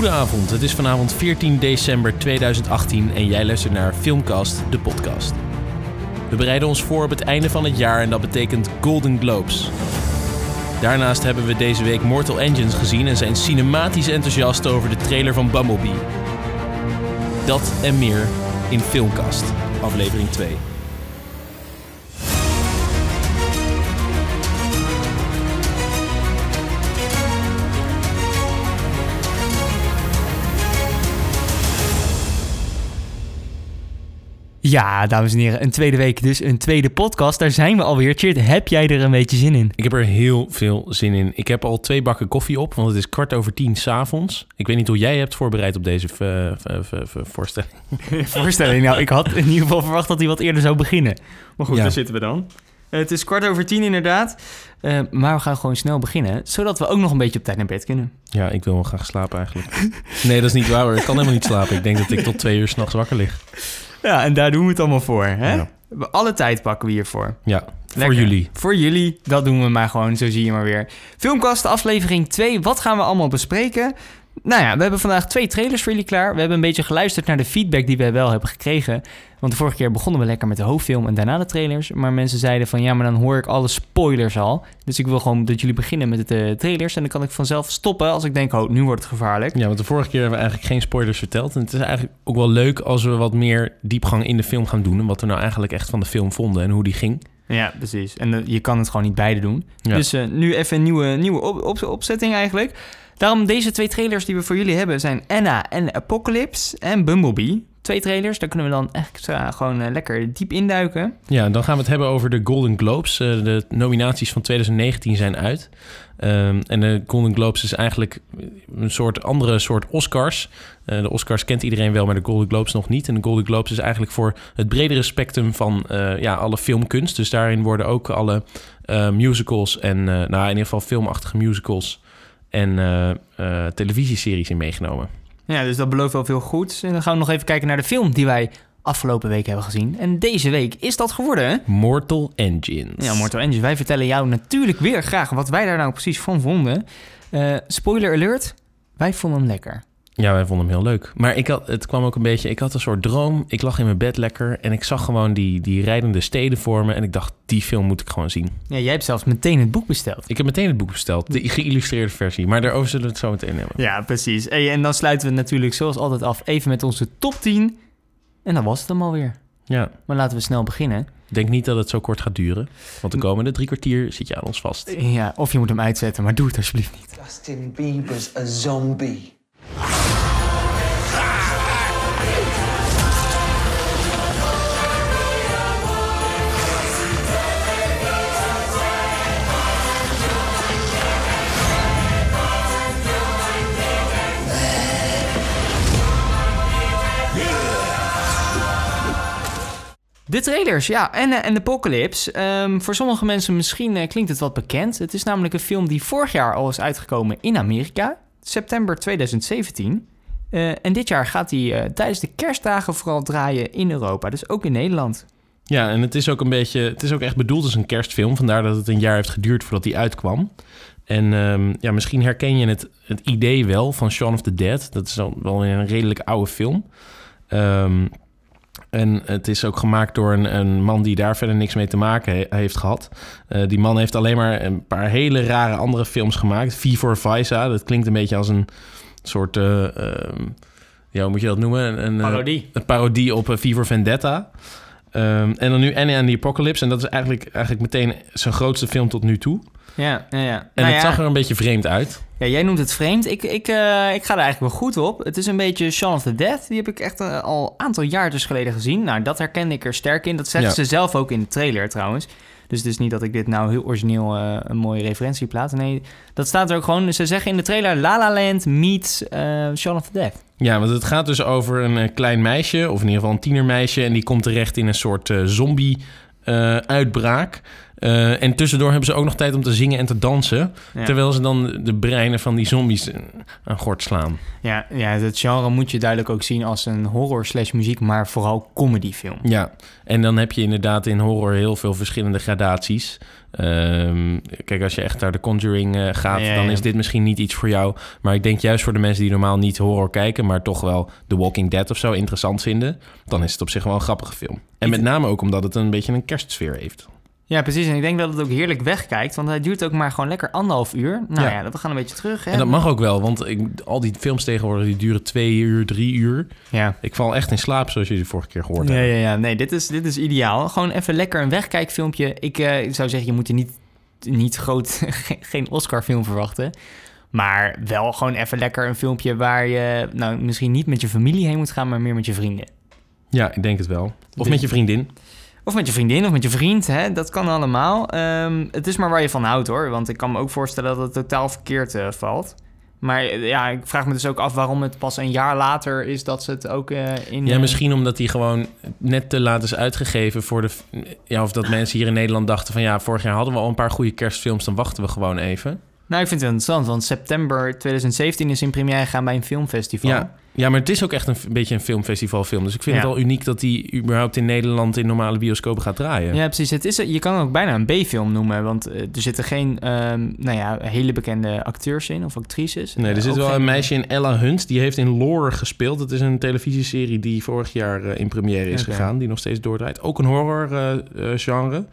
Goedenavond, het is vanavond 14 december 2018 en jij luistert naar Filmcast, de podcast. We bereiden ons voor op het einde van het jaar en dat betekent Golden Globes. Daarnaast hebben we deze week Mortal Engines gezien en zijn cinematisch enthousiast over de trailer van Bumblebee. Dat en meer in Filmcast, aflevering 2. Ja, dames en heren, een tweede week, dus een tweede podcast. Daar zijn we alweer. Chert, heb jij er een beetje zin in? Ik heb er heel veel zin in. Ik heb al twee bakken koffie op, want het is kwart over tien s'avonds. Ik weet niet hoe jij hebt voorbereid op deze v- v- voorstelling. Voorstelling, nou, ik had in ieder geval verwacht dat hij wat eerder zou beginnen. Maar goed, Ja. daar zitten we dan. Eh, het is kwart over tien inderdaad. Eh, maar we gaan gewoon snel beginnen, zodat we ook nog een beetje op tijd naar bed kunnen. Ja, ik wil wel graag slapen eigenlijk. Nee, dat is niet waar hoor. Ik kan helemaal niet slapen. Ik denk dat ik tot twee uur s'nachts wakker lig. Ja, en daar doen we het allemaal voor, hè? Ja. Alle tijd pakken we hiervoor. Ja, voor jullie. Voor jullie, dat doen we maar gewoon, zo zie je maar weer. Filmkast, aflevering 2. Wat gaan we allemaal bespreken? Nou ja, we hebben vandaag twee trailers voor jullie klaar. We hebben een beetje geluisterd naar de feedback die we wel hebben gekregen. Want de vorige keer begonnen we lekker met de hoofdfilm en daarna de trailers. Maar mensen zeiden van ja, maar dan hoor ik alle spoilers al. Dus ik wil gewoon dat jullie beginnen met de trailers. En dan kan ik vanzelf stoppen als ik denk, oh, nu wordt het gevaarlijk. Ja, want de vorige keer hebben we eigenlijk geen spoilers verteld. En het is eigenlijk ook wel leuk als we wat meer diepgang in de film gaan doen. En wat we nou eigenlijk echt van de film vonden en hoe die ging. Ja, precies. En eh, je kan het gewoon niet beide doen. Ja. Dus eh, nu even een nieuwe, nieuwe op, op- opzetting eigenlijk. Daarom deze twee trailers die we voor jullie hebben zijn Anna en Apocalypse en Bumblebee. Twee trailers, daar kunnen we dan extra gewoon eh, lekker diep induiken. Ja, dan gaan we het hebben over de Golden Globes. Eh, de nominaties van 2019 zijn uit. Ehm, en de Golden Globes is eigenlijk een soort andere soort Oscars. Eh, de Oscars kent iedereen wel, maar de Golden Globes nog niet. En de Golden Globes is eigenlijk voor het bredere spectrum van eh, ja, alle filmkunst. Dus daarin worden ook alle eh, musicals en, eh, nou in ieder geval filmachtige musicals en eh, eh, televisieseries in meegenomen. Ja, dus dat belooft wel veel goeds. En dan gaan we nog even kijken naar de film die wij afgelopen week hebben gezien. En deze week is dat geworden? Mortal Engines. Ja, Mortal Engines. Wij vertellen jou natuurlijk weer graag wat wij daar nou precies van vonden. Eh, spoiler alert, wij vonden hem lekker. Ja, wij vonden hem heel leuk. Maar ik had, het kwam ook een beetje... Ik had een soort droom. Ik lag in mijn bed lekker. En ik zag gewoon die, die rijdende steden voor me. En ik dacht, die film moet ik gewoon zien. Ja, jij hebt zelfs meteen het boek besteld. Ik heb meteen het boek besteld. De geïllustreerde versie. Maar daarover zullen we het zo meteen hebben. Ja, precies. Hey, en dan sluiten we natuurlijk zoals altijd af even met onze top 10. En dan was het hem alweer. Ja, Maar laten we snel beginnen. denk niet dat het zo kort gaat duren. Want de komende drie kwartier zit je aan ons vast. Ja, of je moet hem uitzetten, maar doe het alsjeblieft niet. Justin Bieber's a zombie. De trailers, ja. En, eh, en de Apocalypse. Ehm, voor sommige mensen misschien eh, klinkt het wat bekend. Het is namelijk een film die vorig jaar al is uitgekomen in Amerika. September 2017. Eh, en dit jaar gaat hij eh, tijdens de kerstdagen vooral draaien in Europa. Dus ook in Nederland. Ja, en het is ook een beetje... Het is ook echt bedoeld als een kerstfilm. Vandaar dat het een jaar heeft geduurd voordat die uitkwam. En ehm, ja, misschien herken je het, het idee wel van Shaun of the Dead. Dat is al wel een redelijk oude film. Ehm, en het is ook gemaakt door een, een man die daar verder niks mee te maken he- heeft gehad. Eh, die man heeft alleen maar een paar hele rare andere films gemaakt. V for Visa, dat klinkt een beetje als een soort... eh, ehm, ja, hoe moet je dat noemen? Een, een, eh, Parodie. een parodie op V for Vendetta. Ehm, en dan nu Annie and the Apocalypse. En dat is eigenlijk, eigenlijk meteen zijn grootste film tot nu toe. Ja, ja, ja. En Nou het zag er een beetje vreemd uit. ja, jij noemt het vreemd. Ik, ik, eh, ik ga er eigenlijk wel goed op. Het is een beetje Shaun of the Dead. Die heb ik echt eh, al een aantal jaar dus geleden gezien. Nou, dat herkende ik er sterk in. Dat zeggen ze zelf ook in de trailer trouwens. Dus het is niet dat ik dit nou heel origineel eh, een mooie referentie plaats. Nee, dat staat er ook gewoon. Ze zeggen in de trailer La La Land meets eh Shaun of the Dead. Ja, want het gaat dus over een klein meisje, of in ieder geval een tienermeisje. En die komt terecht in een soort zombie-uitbraak. Eh, en tussendoor hebben ze ook nog tijd om te zingen en te dansen. Ja. Terwijl ze dan de breinen van die zombies aan gort slaan. Ja, ja, het genre moet je duidelijk ook zien als een horror slash muziek, maar vooral comedyfilm. Ja, en dan heb je inderdaad in horror heel veel verschillende gradaties. Ehm, kijk, als je echt naar de Conjuring eh, gaat, Ja, ja, dan is dit misschien niet iets voor jou. Maar ik denk juist voor de mensen die normaal niet horror kijken, maar toch wel The Walking Dead of zo interessant vinden, dan is het op zich wel een grappige film. En met name ook omdat het een beetje een kerstsfeer heeft. Ja, precies. En ik denk dat het ook heerlijk wegkijkt, want hij duurt ook maar gewoon lekker anderhalf uur. Nou ja, Ja. we gaan een beetje terug. Hè? En dat mag ook wel, want ik, al die films tegenwoordig die duren twee uur, drie uur. Ja. Ik val echt in slaap, zoals je de vorige keer gehoord Ja, hebt. ja, ja. Nee, dit is, dit is ideaal. Gewoon even lekker een wegkijkfilmpje. Ik eh, zou zeggen, je moet er niet, niet groot, geen Oscar-film verwachten. Maar wel gewoon even lekker een filmpje waar je, nou, misschien niet met je familie heen moet gaan, maar meer met je vrienden. Ja, ik denk het wel. Of met je vriendin. Of met je vriendin of met je vriend, hè? dat kan allemaal. Ehm, het is maar waar je van houdt hoor. Want ik kan me ook voorstellen dat het totaal verkeerd eh, valt. Maar eh, ja, ik vraag me dus ook af waarom het pas een jaar later is dat ze het ook eh, in. Ja, misschien omdat die gewoon net te laat is uitgegeven voor de... Ja, of dat mensen hier in Nederland dachten van... Ja, vorig jaar hadden we al een paar goede kerstfilms, dan wachten we gewoon even. Nou, ik vind het interessant, want september 2017 is in première gegaan bij een filmfestival. Ja, ja, maar het is ook echt een, beetje een filmfestivalfilm. Dus ik vind Ja. het al uniek dat die überhaupt in Nederland in normale bioscopen gaat draaien. Ja, precies. Het is, je kan het ook bijna een B-film noemen, want eh, er zitten geen ehm, nou ja, hele bekende acteurs in of actrices. Nee, er Eh, zit wel geen- een meisje in, Ella Hunt. Die heeft in Lore gespeeld. Dat is een televisieserie die vorig jaar eh, in première is gegaan. Die nog steeds doordraait. Ook een horror eh, eh, genre.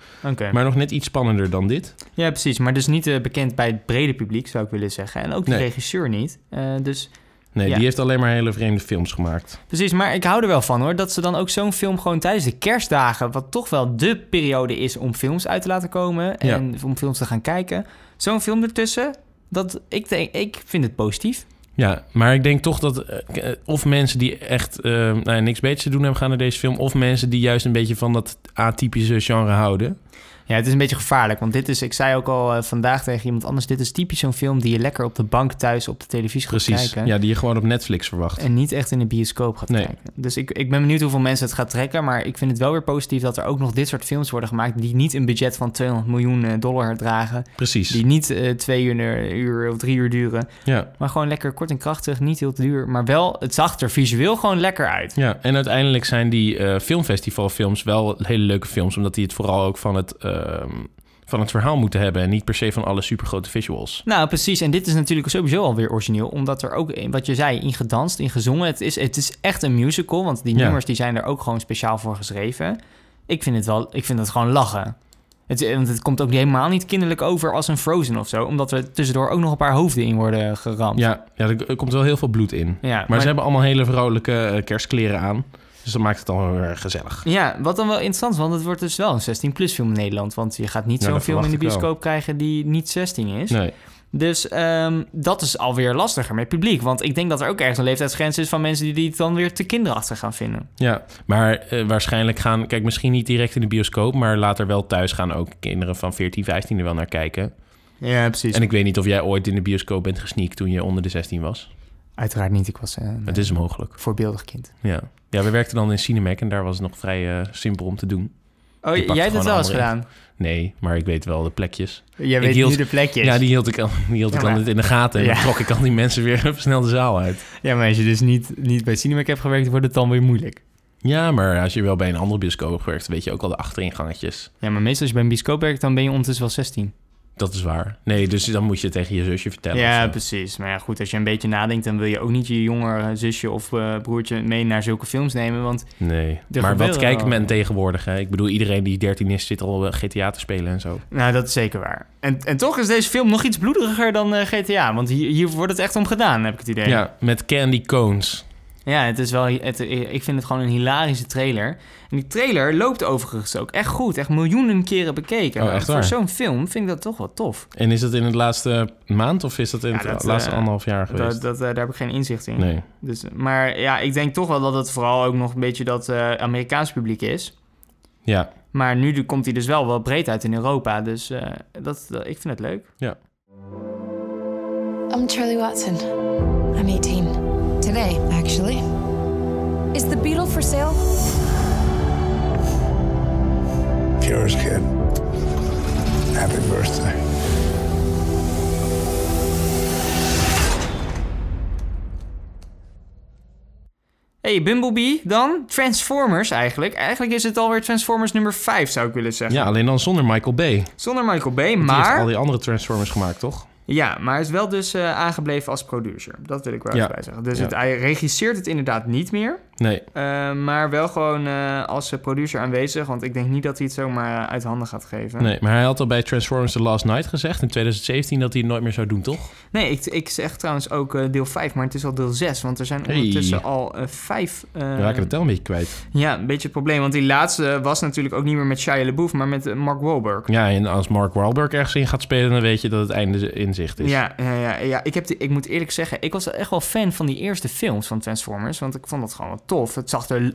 Maar nog net iets spannender dan dit. Ja, precies. Maar dus niet eh, bekend bij het brede publiek, zou ik willen zeggen. En ook de Nee. regisseur niet. Eh, dus Nee, Ja. die heeft alleen maar hele vreemde films gemaakt. precies. Maar ik hou er wel van hoor, dat ze dan ook zo'n film gewoon tijdens de kerstdagen, wat toch wel de periode is om films uit te laten komen en om films te gaan kijken. Zo'n film ertussen, dat, ik, denk, ik vind het positief. Ja, maar ik denk toch dat eh, of mensen die echt eh, nou ja, niks beters te doen hebben gaan naar deze film... of mensen die juist een beetje van dat atypische genre houden. Ja, het is een beetje gevaarlijk, want dit is, ik zei ook al eh, vandaag tegen iemand anders, dit is typisch zo'n film die je lekker op de bank thuis op de televisie gaat Precies, kijken. ja, die je gewoon op Netflix verwacht. En niet echt in de bioscoop gaat Nee. kijken. Dus ik, ik ben benieuwd hoeveel mensen het gaat trekken. Maar ik vind het wel weer positief dat er ook nog dit soort films worden gemaakt. die niet een budget van 200 miljoen eh, dollar dragen. Precies, Die niet eh, twee uur, uur of drie uur duren. ja. Maar gewoon lekker kort en krachtig. Niet heel duur. Maar wel, het zag er visueel gewoon lekker uit. Ja, en uiteindelijk zijn die eh, filmfestivalfilms wel hele leuke films... omdat die het vooral ook van het, van het verhaal moeten hebben... en niet per se van alle supergrote visuals. Nou, precies. En dit is natuurlijk sowieso alweer origineel. Omdat er ook, wat je zei, in gedanst, in gezongen. Het is, het is echt een musical. Want die Ja. nummers die zijn er ook gewoon speciaal voor geschreven. Ik vind het wel, ik vind het gewoon lachen. Het, want het komt ook helemaal niet kinderlijk over als een Frozen of zo. Omdat er tussendoor ook nog een paar hoofden in worden geramd. Ja, ja, er er komt wel heel veel bloed in. ja Maar, ze hebben allemaal hele vrolijke eh, kerstkleren aan. Dus dat maakt het dan wel weer gezellig. Ja, wat dan wel interessant is, want het wordt dus wel een 16-plus film in Nederland. Want je gaat niet zo'n dat film in de bioscoop krijgen die niet 16 is. Nee. Dus ehm, dat is alweer lastiger met publiek. Want ik denk dat er ook ergens een leeftijdsgrens is van mensen die, die het dan weer te kinderachtig gaan vinden. Ja, maar eh, waarschijnlijk gaan... Kijk, misschien niet direct in de bioscoop... maar later wel thuis gaan ook kinderen van 14, 15 er wel naar kijken. Ja, precies. En ik weet niet of jij ooit in de bioscoop bent gesneakt toen je onder de 16 was. Uiteraard niet, ik was een Het is mogelijk. voorbeeldig kind. Ja. Ja, we werkten dan in Cinemac en daar was het nog vrij eh, simpel om te doen. Oh, jij hebt het wel eens gedaan? Nee, maar ik weet wel de plekjes. Jij weet hield- nu de plekjes. Ja, die hield ik, al- die hield Ja, ik dan in de gaten. En Ja. dan trok ik al die mensen weer snel de zaal uit. ja, maar als je dus niet, niet bij Cinemac hebt gewerkt, wordt het dan weer moeilijk. Ja, maar als je wel bij een andere bioscoop gewerkt... weet je ook al de achteringangetjes. Ja, maar meestal als je bij een bioscoop werkt, dan ben je ondertussen wel 16. Dat is waar. Nee, dus dan moet je tegen je zusje vertellen. Ja, precies. Maar ja, goed, als je een beetje nadenkt, dan wil je ook niet je jongere zusje of eh, broertje mee naar zulke films nemen. Want Nee, maar wat kijkt men tegenwoordig? Hè? Ik bedoel, iedereen die 13 is, zit al eh, GTA te spelen en zo. nou, dat is zeker waar. En, en toch is deze film nog iets bloediger dan eh, GTA. Want hier, hier wordt het echt om gedaan, heb ik het idee. Ja, met candy cones. Ja, het is wel, het, ik vind het gewoon een hilarische trailer. En die trailer loopt overigens ook echt goed. Echt miljoenen keren bekeken. Oh, Nou, echt Voor zo'n film vind ik dat toch wel tof. En is dat in het laatste maand of is dat in Ja, het dat, laatste eh, anderhalf jaar geweest? Dat, dat, eh, daar heb ik geen inzicht in. Nee. Dus, maar ja, ik denk toch wel dat het vooral ook nog een beetje dat eh, Amerikaans publiek is. Ja, Maar nu komt hij dus wel wel breed uit in Europa. Dus eh, dat, dat- ik vind het leuk. I'm Charlie Watson. I'm 18. Today, actually. Is the Beetle for sale? Cures, kid. Happy birthday. Hey, Bumblebee dan? Transformers eigenlijk. Eigenlijk is het alweer Transformers nummer 5, zou ik willen zeggen. Ja, alleen dan zonder Michael Bay. Zonder Michael Bay, Die heeft maar... al die andere Transformers gemaakt, toch? Ja, maar hij is wel dus eh, aangebleven als producer. Dat wil ik wel Ja. bij zeggen. Dus Ja. het, hij regisseert het inderdaad niet meer. Nee. eh, maar wel gewoon eh, als producer aanwezig. Want ik denk niet dat hij het zomaar uit handen gaat geven. nee. Maar hij had al bij Transformers The Last Night gezegd in 2017 dat hij het nooit meer zou doen, toch? Nee, ik, ik zeg trouwens ook deel 5, maar het is al deel 6. Want er zijn Hey. ondertussen al vijf... We raken de tel een beetje kwijt. Ja, een beetje het probleem. Want die laatste was natuurlijk ook niet meer met Shia LaBeouf, maar met Mark Wahlberg. Ja, en als Mark Wahlberg ergens in gaat spelen, dan weet je dat het einde in is. Ja, ja, ja, ja. Ik, heb die, ik moet eerlijk zeggen, ik was echt wel fan van die eerste films van Transformers. Want ik vond dat gewoon wel tof. Het zag er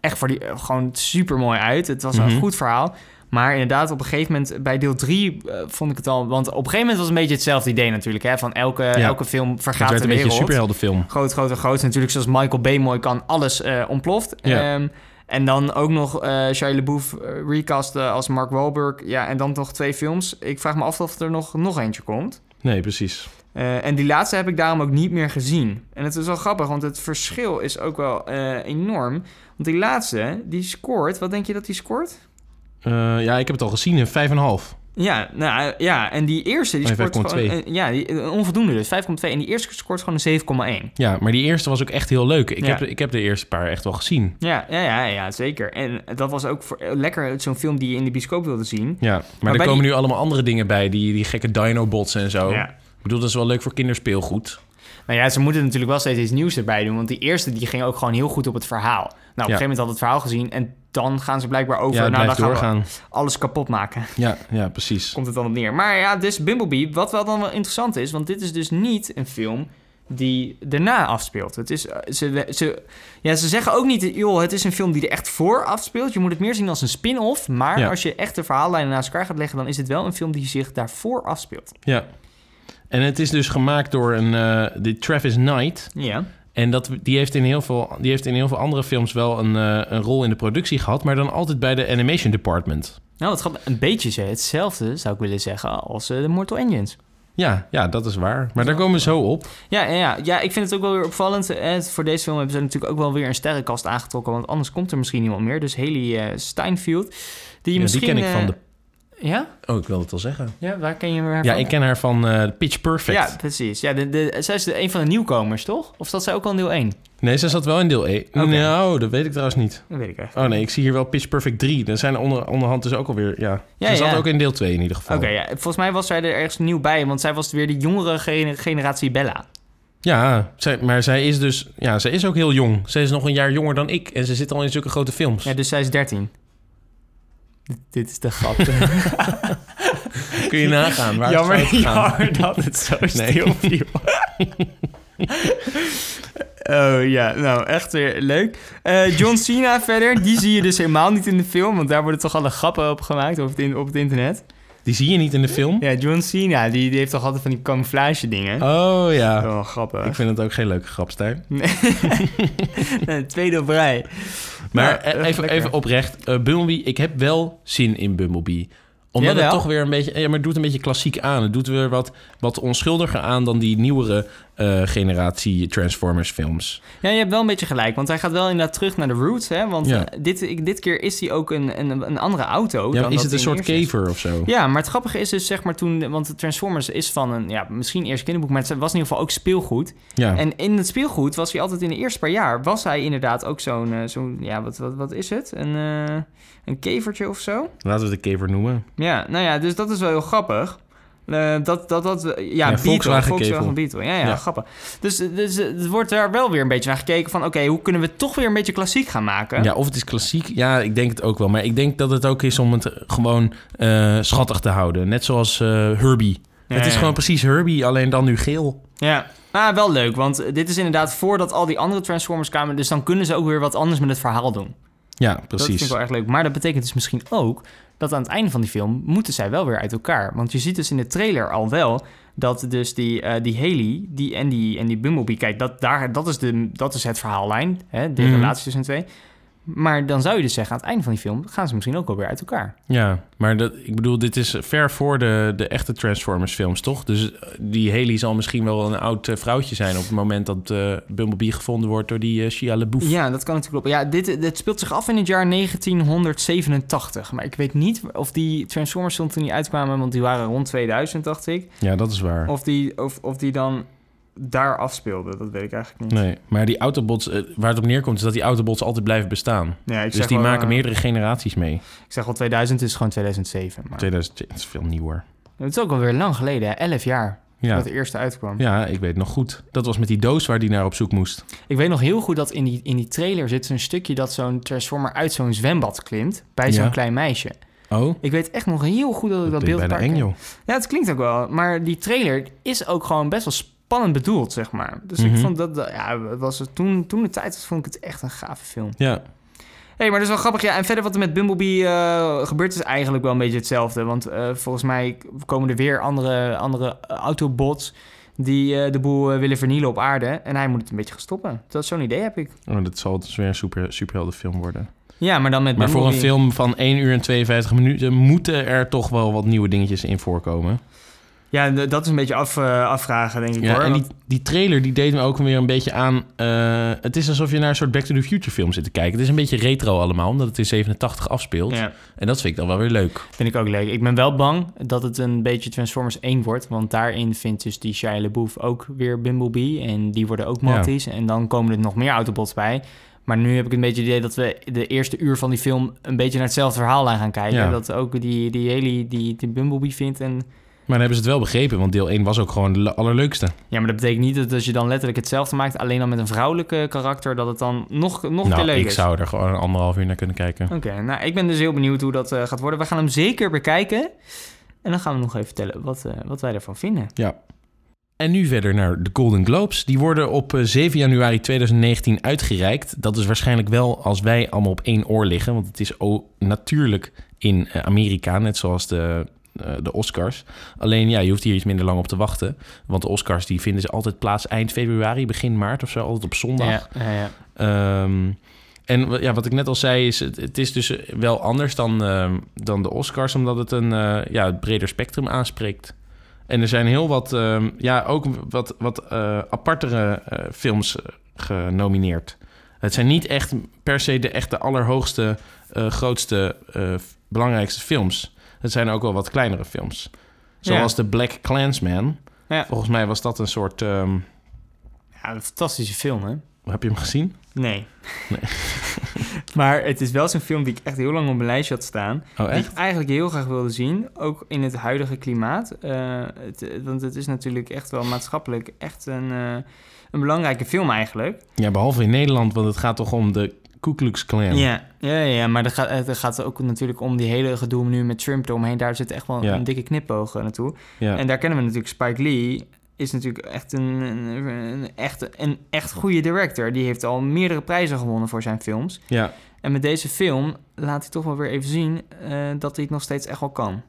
echt voor die, eh, gewoon super mooi uit. Het was Mhm. een goed verhaal. Maar inderdaad, op een gegeven moment, bij deel 3 vond ik het al... Want op een gegeven moment was het een beetje hetzelfde idee natuurlijk. Hè? Van elke, elke film Het vergaat werd de een beetje wereld. een superheldenfilm. Groot, groot en groot. Natuurlijk zoals Michael Bay mooi kan, alles eh, ontploft. Ja. Ehm, en dan ook nog eh Shia LaBeouf eh, recasten als Mark Wahlberg. Ja, en dan nog twee films. Ik vraag me af of er nog, nog eentje komt. Nee, precies. Eh, en die laatste heb ik daarom ook niet meer gezien. En het is wel grappig, want het verschil is ook wel eh, enorm. Want die laatste, die scoort... Wat denk je dat die scoort? Eh, ja, ik heb het al gezien in 5,5. Ja, nou ja, en die eerste die scoort 5,2. gewoon... ja, die, onvoldoende dus, 5,2. En die eerste scoort gewoon een 7,1. Ja, maar die eerste was ook echt heel leuk. Ik, Ja. heb, ik heb de eerste paar echt wel gezien. Ja, ja, ja, ja, zeker. En dat was ook voor, lekker zo'n film die je in de bioscoop wilde zien. Ja, maar, er die- komen nu allemaal andere dingen bij. Die, die gekke dino-bots en zo. Ja. Ik bedoel, dat is wel leuk voor kinderspeelgoed. Nou ja, ze moeten natuurlijk wel steeds iets nieuws erbij doen. Want die eerste die ging ook gewoon heel goed op het verhaal. Nou, op een gegeven moment had het verhaal gezien. En dan gaan ze blijkbaar over. ja, nou, dan blijft gaan doorgaan. we alles kapot maken. Ja, ja, precies. Komt het dan op neer. Maar ja, dus Bumblebee, wat wel dan wel interessant is. Want dit is dus niet een film die daarna afspeelt. Het is, eh, ze, ze, ja, ze zeggen ook niet, joh, het is een film die er echt voor afspeelt. Je moet het meer zien als een spin-off. Maar Ja. als je echt de verhaallijnen naast elkaar gaat leggen... dan is het wel een film die zich daarvoor afspeelt. Ja. En het is dus gemaakt door een, die Travis Knight. Ja. En dat, die, heeft in heel veel, die heeft in heel veel andere films wel een, eh, een rol in de productie gehad. Maar dan altijd bij de animation department. Nou, het gaat een beetje hetzelfde, zou ik willen zeggen, als eh, de Mortal Engines. Ja, ja, dat is waar. Maar daar komen we zo op. Ja, ja, ja. ik vind het ook wel weer opvallend. Eh, voor deze film hebben ze natuurlijk ook wel weer een sterrenkast aangetrokken. Want anders komt er misschien niemand meer. Dus Haley eh, Steinfeld. Die, Ja, die misschien, ken ik van de... Ja? Oh, ik wilde het al zeggen. Ja, waar ken je haar Ja, van? ik ken haar van eh, Pitch Perfect. Ja, precies. Ja, de, de, zij is de, een van de nieuwkomers, toch? Of zat zij ook al in deel 1? Nee, ze zat wel in deel 1. Oké. Nou, dat weet ik trouwens niet. Dat weet ik echt. Oh nee, ik zie hier wel Pitch Perfect 3. Er zijn onder, onderhand dus ook alweer... Ja, Ja, ze zat ja. ook in deel 2 in ieder geval. Oké, ja. Volgens mij was zij er ergens nieuw bij. Want zij was weer de jongere gene- generatie Bella. Ja, zij, maar zij is dus... Ja, zij is ook heel jong. Zij is nog een jaar jonger dan ik. En ze zit al in zulke grote films. Ja, dus zij is 13. Dit, dit is de grap. Kun je nagaan waar jammer, het jammer dat het zo stil viel. oh ja, nou echt weer leuk. Eh, John Cena verder, die zie je dus helemaal niet in de film, want daar worden toch alle grappen op gemaakt op het, in- op het internet. Die zie je niet in de film? Ja, John Cena, die, die heeft toch altijd van die camouflage dingen. Oh ja. Oh, grappig. Ik vind het ook geen leuke grapstijl. Nee, tweede op rij. Maar Ja, eh, even, even oprecht. eh, Bumblebee, ik heb wel zin in Bumblebee. Omdat het toch weer een beetje... Ja, maar het doet een beetje klassiek aan. Het doet weer wat, wat onschuldiger aan dan die nieuwere eh, generatie Transformers films. Ja, je hebt wel een beetje gelijk, want hij gaat wel inderdaad terug naar de roots, hè. Want Ja. eh, dit, ik- dit keer is hij ook een, een, een andere auto Ja, dan is het een soort kever of zo? Ja, maar het grappige is dus zeg maar toen... Want de Transformers is van een... Ja, misschien eerst kinderboek, maar het was in ieder geval ook speelgoed. Ja. En in het speelgoed was hij altijd in de eerste paar jaar... was hij inderdaad ook zo'n... eh, zo'n ja, wat, wat, wat is het? Een, een kevertje of zo? Laten we het een kever noemen. Ja, nou ja, dus dat is wel heel grappig. Eh, dat, dat, dat, ja, Beetle, Volkswagen Volkswagen kevel. Beetle. Ja, ja, Ja. grappig. Dus, dus eh, het wordt daar wel weer een beetje naar gekeken van... oké, hoe kunnen we het toch weer een beetje klassiek gaan maken? Ja, of het is klassiek. Ja, ik denk het ook wel. Maar ik denk dat het ook is om het gewoon eh, schattig te houden. Net zoals eh, Herbie. Ja, het is ja. gewoon precies Herbie, alleen dan nu geel. Ja, ah, wel leuk, want dit is inderdaad voordat al die andere Transformers kwamen... dus dan kunnen ze ook weer wat anders met het verhaal doen. Ja, Dat vind precies. ik wel erg leuk. Maar dat betekent dus misschien ook dat aan het einde van die film moeten zij wel weer uit elkaar. Want je ziet dus in de trailer al wel dat dus die, eh, die Haley die, en, die, en die Bumblebee... Kijk, dat, daar, dat, is de, dat is het verhaallijn, hè, de Mhm. relatie tussen de twee. Maar dan zou je dus zeggen, aan het einde van die film gaan ze misschien ook alweer uit elkaar. Ja, maar dat, ik bedoel, dit is ver voor de, de echte Transformers films, toch? Dus eh, die Haley zal misschien wel een oud eh, vrouwtje zijn... op het moment dat eh, Bumblebee gevonden wordt door die Shia LaBeouf. Ja, dat kan natuurlijk kloppen. Ja, dit, dit speelt zich af in het jaar 1987. Maar ik weet niet of die Transformers film toen die uitkwamen... want die waren rond 2000, dacht ik. Ja, dat is waar. Of die, of, of die dan daar afspeelden. Dat weet ik eigenlijk niet. Nee, maar die Autobots, eh, waar het op neerkomt... is dat die Autobots altijd blijven bestaan. Ja, ik Dus die wel, maken eh, meerdere generaties mee. Ik zeg wel 2000, het is gewoon 2007. Maar 2000, dat is veel nieuwer. het is ook alweer lang geleden, hè? 11 jaar. Ja. Dat de eerste uitkwam. ja, ik weet nog goed. Dat was met die doos waar die naar op zoek moest. Ik weet nog heel goed dat in die, in die trailer zit zo'n stukje dat zo'n Transformer uit zo'n zwembad klimt. Bij zo'n klein meisje. Oh, Ik weet echt nog heel goed dat ik dat, dat beeld klinkt een bijna paar eng, keer- joh. Ja, het klinkt ook wel. Maar die trailer is ook gewoon best wel spannend bedoeld, zeg maar. Dus ik Mhm. vond dat, ja, was het toen, toen de tijd vond ik het echt een gave film. Ja, hey, maar dat is wel grappig. Ja, en verder wat er met Bumblebee eh, gebeurt is eigenlijk wel een beetje hetzelfde. Want eh, volgens mij komen er weer andere, andere eh, Autobots die de boel willen vernielen op aarde. En hij moet het een beetje stoppen. Dat is zo'n idee heb ik. oh, dat zal dus weer een super, superheldenfilm worden. Ja, maar dan met Maar voor een film van 1 uur en 52 minuten... moeten er toch wel wat nieuwe dingetjes in voorkomen. Ja, dat is een beetje af, eh, afvragen, denk ik Ja, hoor. en die, die trailer die deed me ook weer een beetje aan... eh, het is alsof je naar een soort Back to the Future film zit te kijken. Het is een beetje retro allemaal, omdat het in 87 afspeelt. ja, En dat vind ik dan wel weer leuk. vind ik ook leuk. Ik ben wel bang dat het een beetje Transformers 1 wordt. Want daarin vindt dus die Shia LaBeouf ook weer Bumblebee. En die worden ook Ja. matties. En dan komen er nog meer Autobots bij. Maar nu heb ik een beetje het idee dat we de eerste uur van die film... een beetje naar hetzelfde verhaallijn gaan kijken. Dat ook die, die Haley die, die Bumblebee vindt. En, Maar dan hebben ze het wel begrepen, want deel 1 was ook gewoon de le- allerleukste. ja, maar dat betekent niet dat als je dan letterlijk hetzelfde maakt... alleen dan met een vrouwelijke karakter... dat het dan nog, nog nou, leuk ik is. zou er gewoon een anderhalf uur naar kunnen kijken. Oké, nou, ik ben dus heel benieuwd hoe dat eh, gaat worden. We gaan hem zeker bekijken. En dan gaan we nog even vertellen wat, eh, wat wij ervan vinden. Ja. En nu verder naar de Golden Globes. Die worden op eh, 7 januari 2019 uitgereikt. Dat is waarschijnlijk wel als wij allemaal op één oor liggen. Want het is ook natuurlijk in eh, Amerika, net zoals de, eh, de Oscars. Alleen ja, je hoeft hier iets minder lang op te wachten. Want de Oscars die vinden ze altijd plaats eind februari, begin maart of zo. Altijd op zondag. Ja, ja, ja. Ehm, en ja, wat ik net al zei, is het, het is dus wel anders dan, ehm, dan de Oscars, omdat het een eh, ja, het breder spectrum aanspreekt. En er zijn heel wat, ehm, ja, ook wat, wat eh, apartere eh, films eh, genomineerd. Het zijn niet echt per se de echte allerhoogste, eh, grootste, eh, belangrijkste films. Het zijn ook wel wat kleinere films. Zoals Ja. The Black Klansman. Ja. Volgens mij was dat een soort... ehm, Ja, een fantastische film, hè? heb je hem gezien? Nee. Nee. maar het is wel zo'n film die ik echt heel lang op mijn lijstje had staan. Oh, Die ik eigenlijk heel graag wilde zien. Ook in het huidige klimaat. Eh, het, want het is natuurlijk echt wel maatschappelijk echt een, eh, een belangrijke film eigenlijk. Ja, behalve in Nederland, want het gaat toch om de Ku Klux Klan. Ja, ja, ja maar er gaat, het gaat ook natuurlijk om die hele gedoe nu met Trump eromheen. Daar zit echt wel Ja. een dikke knipoog naartoe. Ja. En daar kennen we natuurlijk Spike Lee. Is natuurlijk echt een, een, een echt, een echt goede director. Die heeft al meerdere prijzen gewonnen voor zijn films. ja. En met deze film laat hij toch wel weer even zien eh, dat hij het nog steeds echt wel kan.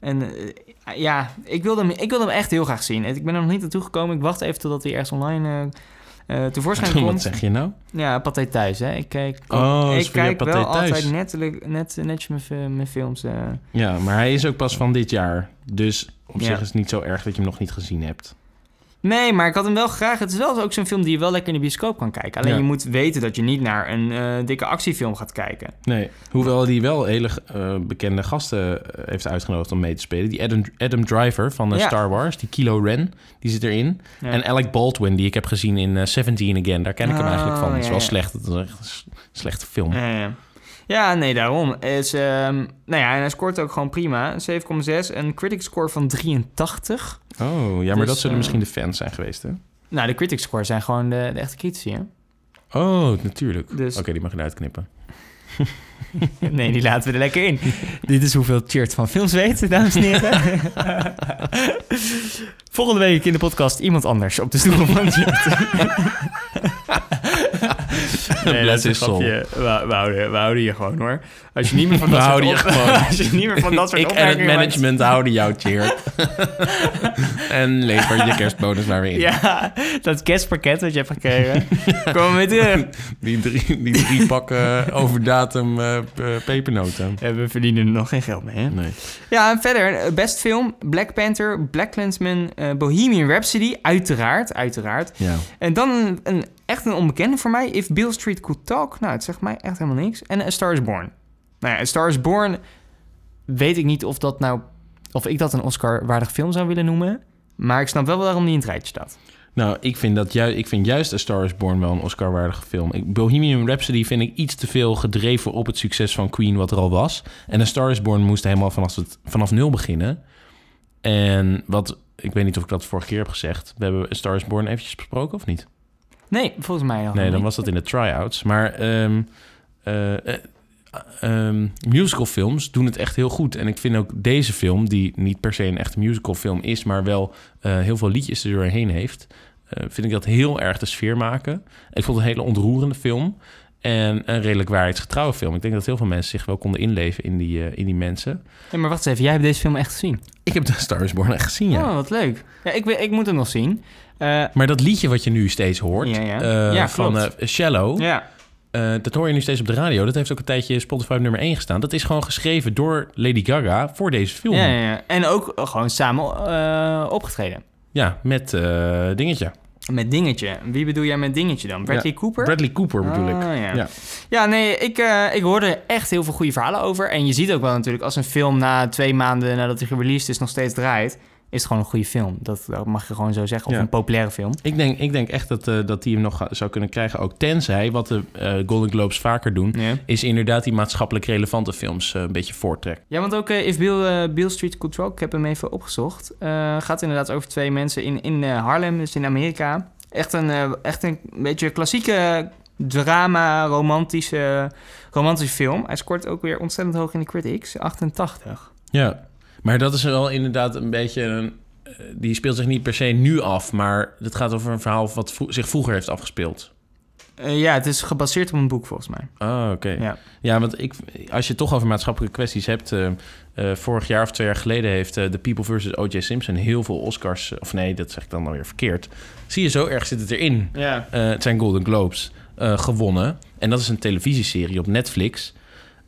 En eh, ja, ik wilde, hem, ik wilde hem echt heel graag zien. Ik ben er nog niet naartoe gekomen. Ik wacht even totdat hij ergens online eh, eh, tevoorschijn Wat komt. zeg je nou? Ja, Pathé Thuis, hè. Ik kijk, Oh, ik kijk wel Thuis. altijd net, net, netjes mijn, mijn films. eh. Ja, maar hij is ook pas van dit jaar. Dus op Ja. zich is het niet zo erg dat je hem nog niet gezien hebt. Nee, maar ik had hem wel graag. Het is wel ook zo'n film die je wel lekker in de bioscoop kan kijken. Alleen Ja. je moet weten dat je niet naar een eh, dikke actiefilm gaat kijken. Nee, hoewel hij wel hele eh, bekende gasten eh, heeft uitgenodigd om mee te spelen. Die Adam, Adam Driver van Ja. Star Wars, die Kilo Ren, die zit erin. Ja. En Alec Baldwin, die ik heb gezien in Seventeen Again. Daar ken ik hem Oh, eigenlijk van. Het is wel slecht. Het is echt een slechte film. Ja, ja. Ja, nee, daarom. Is, ehm, nou ja, en hij scoort ook gewoon prima. Een 7,6. Een critic score van 83. Oh, ja, maar Dus, dat zullen eh, misschien de fans zijn geweest, hè? Nou, de critic score zijn gewoon de, de echte critici, hè? Oh, natuurlijk. Dus- Oké, die mag je eruit knippen. Nee, die laten we er lekker in. Dit is hoeveel Chert van films weet, dames en heren. Volgende week in de podcast iemand anders op de stoel van Chert. Nee, dat is een grapje. We, we, houden, we houden je gewoon hoor. Als je niet meer van dat soort houden je op- gewoon. Als je niet meer van dat soort Ik en het opmerkingen maakt- management houden jou, cheer. en lever je kerstbonus maar weer in. Ja, dat kerstpakket wat je hebt gekregen. Kom weer terug. Die, drie, die drie pakken over datum eh, p- pepernoten. Ja, we verdienen er nog geen geld mee, hè? Nee. Ja, en verder, eh, best film, Black Panther, Black Klansman, eh, Bohemian Rhapsody, uiteraard, uiteraard. Ja. En dan een, een, echt een onbekende voor mij, If Bill Street Could Talk. Nou, het zegt mij echt helemaal niks. En A Star Is Born. Nou ja, A Star Is Born weet ik niet of dat nou... of ik dat een Oscar-waardig film zou willen noemen. Maar ik snap wel waarom die in het rijtje staat. Nou, ik vind, dat ju ik vind juist A Star is Born wel een Oscar-waardige film. Bohemian Rhapsody vind ik iets te veel gedreven op het succes van Queen, wat er al was. En A Star is Born moest helemaal vanaf, het, vanaf nul beginnen. En wat, ik weet niet of ik dat vorige keer heb gezegd. We hebben A Star is Born eventjes besproken, of niet? Nee, volgens mij nog Nee, dan was dat in de try-outs. Maar eh, ehm, musicalfilms doen het echt heel goed. En ik vind ook deze film, die niet per se een echte musicalfilm is... maar wel eh, heel veel liedjes er doorheen heeft... vind ik dat heel erg de sfeer maken. Ik vond het een hele ontroerende film... En een redelijk waarheidsgetrouwe film. Ik denk dat heel veel mensen zich wel konden inleven in die, in die mensen. Ja, maar wacht eens even, jij hebt deze film echt gezien? Ik heb de Star is Born echt gezien, ja. Oh, wat leuk. Ja, ik, ik moet hem nog zien. Eh, Maar dat liedje wat je nu steeds hoort... Ja, ja. eh, Ja, van eh, Shallow... ja. Dat hoor je nu steeds op de radio. Dat heeft ook een tijdje Spotify nummer 1 gestaan. Dat is gewoon geschreven door Lady Gaga voor deze film. Ja, Ja, ja, ja. En ook gewoon samen opgetreden. met eh, dingetje. Met Dingetje. Wie bedoel jij met Dingetje dan? Bradley Ja, Cooper? Bradley Cooper bedoel ik. Ah, ja. Ja. Ja, nee, ik, ik hoorde echt heel veel goede verhalen over. En je ziet ook wel natuurlijk, als een film na twee maanden nadat hij gereleased is nog steeds draait, is het gewoon een goede film. Dat, mag je gewoon zo zeggen. Of Ja. een populaire film. Ik, denk, ik denk echt dat, eh, dat die hem nog zou kunnen krijgen. Ook tenzij, wat de eh, Golden Globes vaker doen... Ja, is inderdaad die maatschappelijk relevante films eh, een beetje voortrekken. ja want ook If Bill, Bill Street Could Talk, ik heb hem even opgezocht, gaat inderdaad over twee mensen in, in Harlem, dus in Amerika. Echt een, echt een beetje klassieke drama, romantische, romantische film. Hij scoort ook weer ontzettend hoog in de critics, 88. Ja, maar dat is wel inderdaad een beetje... Een, eh, die speelt zich niet per se nu af... maar het gaat over een verhaal wat vro- zich vroeger heeft afgespeeld. Eh, ja, het is gebaseerd op een boek volgens mij. Ah, oké. Ja. Ja, want ik, als je het toch over maatschappelijke kwesties hebt... eh, vorig jaar of twee jaar geleden heeft The People vs. O.J. Simpson... heel veel Oscars, of nee, dat zeg ik dan alweer verkeerd. Zie je, zo erg zit het erin. Ja. Het zijn Golden Globes gewonnen. En dat is een televisieserie op Netflix.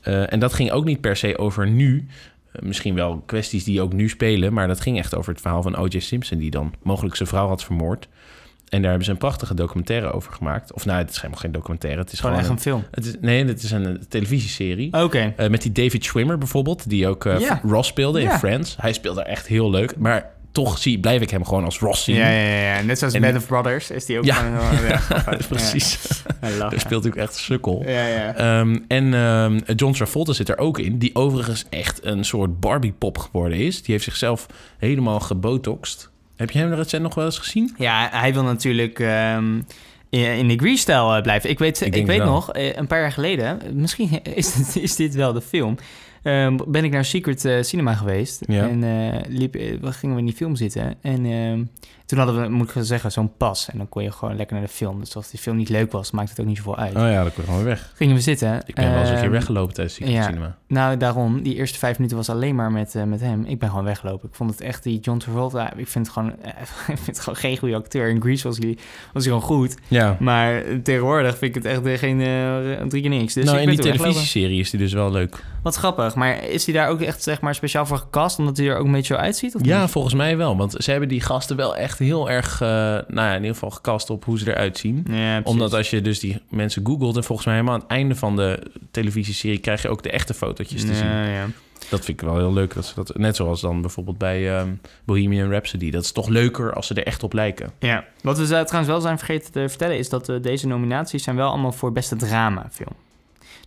En dat ging ook niet per se over nu... Eh, misschien wel kwesties die ook nu spelen... maar dat ging echt over het verhaal van O.J. Simpson... die dan mogelijk zijn vrouw had vermoord... En daar hebben ze een prachtige documentaire over gemaakt. Of nou, het is helemaal geen documentaire. Het is Gewoon gewoon, echt een film. het is, nee, het is een, eh, televisieserie. Oké. Eh, met die David Schwimmer bijvoorbeeld, die ook. Ross speelde in Friends. Hij speelde echt heel leuk, maar toch zie, blijf ik hem gewoon als Ross zien. Ja, ja, ja. Net zoals En- Band of Brothers is die ook Ja. gewoon... ja. Precies. Ja. Daar speelt hij ook echt sukkel. Ja, ja. Ehm, en ehm, John Travolta zit er ook in, die overigens echt een soort Barbie-pop geworden is. Die heeft zichzelf helemaal gebotoxed. Heb je hem recent nog wel eens gezien? Ja, hij wil natuurlijk ehm, in, de Grease-stijl eh, blijven. Ik weet, Ik weet wel. nog, eh, een paar jaar geleden... Misschien is dit, is dit wel de film... ehm, ben ik naar Secret eh, Cinema geweest. Ja. En eh, liep, eh, gingen we in die film zitten. En ehm, toen hadden we, moet ik zeggen, zo'n pas. En dan kon je gewoon lekker naar de film. Dus als die film niet leuk was, maakte het ook niet zoveel uit. Oh ja, dat kon gewoon weer weg. Gingen we zitten. Ik ben wel eens een keer ehm, weggelopen tijdens Secret ja. Cinema. Nou, daarom. Die eerste vijf minuten was alleen maar met, eh, met hem. Ik ben gewoon weggelopen. Ik vond het echt, die John Travolta... Ik vind het gewoon, eh, ik vind het gewoon geen goede acteur. In Grease was hij, was hij gewoon goed. Ja. Maar tegenwoordig vind ik het echt eh, geen drie keer niks. Dus nou, ik in die televisieserie is die dus wel leuk. Wat grappig. Maar is hij daar ook echt zeg maar, speciaal voor gecast? Omdat hij er ook een beetje zo uitziet? Of Ja, niet? volgens mij wel. Want ze hebben die gasten wel echt heel erg, eh, nou ja, in ieder geval gecast op hoe ze eruit zien. Ja. Omdat als je dus die mensen googelt en volgens mij helemaal aan het einde van de televisieserie krijg je ook de echte fotootjes te zien. Ja. Dat vind ik wel heel leuk. Dat ze dat, net zoals dan bijvoorbeeld bij ehm, Bohemian Rhapsody. Dat is toch leuker als ze er echt op lijken. ja. Wat we trouwens wel zijn vergeten te vertellen... is dat eh, deze nominaties zijn wel allemaal voor beste dramafilm.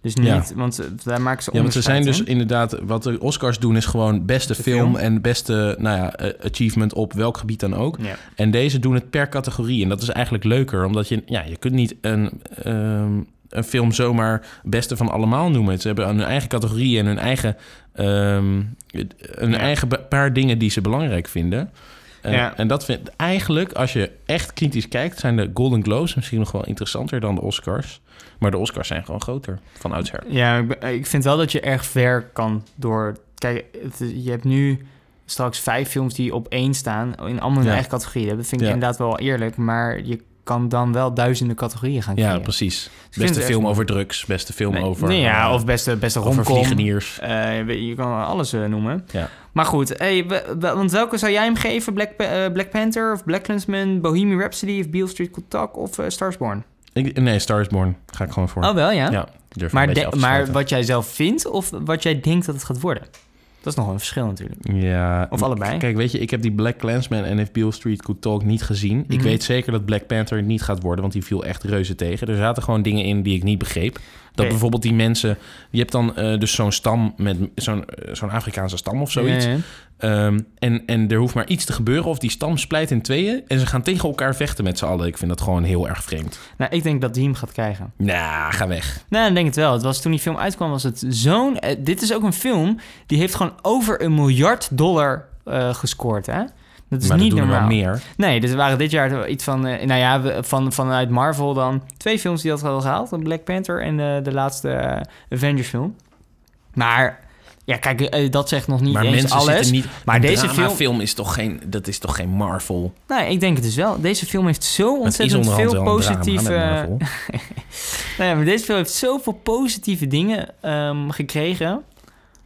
Dus niet, Ja. want daar maken ze Ja, want ze zijn dus inderdaad... Wat de Oscars doen is gewoon beste film, film. en beste nou ja, eh, achievement op welk gebied dan ook. Ja. En deze doen het per categorie. En dat is eigenlijk leuker, omdat je... Ja, je kunt niet een, ehm, een film zomaar beste van allemaal noemen. Ze hebben hun eigen categorie en hun eigen, hun Ja. eigen paar dingen die ze belangrijk vinden. Eh, Ja. En dat vind eigenlijk, als je echt kritisch kijkt, zijn de Golden Globes misschien nog wel interessanter dan de Oscars. Maar de Oscars zijn gewoon groter van oudsher. Ja, ik, vind wel dat je erg ver kan door... Kijk, het- je hebt nu straks vijf films die op één staan... in allemaal hun Ja. eigen categorieën. Dat vind ik Ja. inderdaad wel eerlijk. Maar je kan dan wel duizenden categorieën gaan Ja, creëren. precies. vind Beste film echt- over drugs, beste film Nee, over... nee, ja, eh, of beste, beste over romcom. vliegeniers. Eh, je- kan alles eh, noemen. Ja. Maar goed, hey, want welke zou jij hem geven? Black, Black Panther of Black Klansman, Bohemian Rhapsody of Beale Street Talk of eh, Stars Born? Ik, nee, Star is Born. Ga ik gewoon voor. Oh wel, ja? Ja, durf maar, de- maar wat jij zelf vindt of wat jij denkt dat het gaat worden? Dat is nog een verschil natuurlijk. Ja. Of allebei. Kijk, weet je, ik heb die Black Clansman en If Beale Street Could Talk niet gezien. Ik Mhm. weet zeker dat Black Panther niet gaat worden, want die viel echt reuze tegen. Er zaten gewoon dingen in die ik niet begreep. Dat bijvoorbeeld die mensen... Je hebt dan eh, dus zo'n stam met zo'n eh, zo'n Afrikaanse stam of zoiets. Ehm, en, en er hoeft maar iets te gebeuren of die stam splijt in tweeën... en ze gaan tegen elkaar vechten met z'n allen. Ik vind dat gewoon heel erg vreemd. Nou, ik denk dat die hem gaat krijgen. Nou, ga weg. Nou, ik denk het wel. Het was toen die film uitkwam, was het zo'n... eh, dit is ook een film die heeft gewoon over een miljard dollar eh, gescoord, hè? Dat is maar niet dat doen normaal. meer. Nee, dus er waren dit jaar iets van... eh, nou ja, van, vanuit Marvel dan twee films die dat hadden gehaald. Black Panther en de, de laatste eh, Avengers film. Maar ja, kijk, eh, dat zegt nog niet Maar eens alles. zitten niet... Maar deze film... film is toch geen... Dat is toch geen Marvel? Nee, ik denk het dus wel. Deze film heeft zo ontzettend veel positieve... nou ja, maar deze film heeft zoveel positieve dingen ehm, gekregen.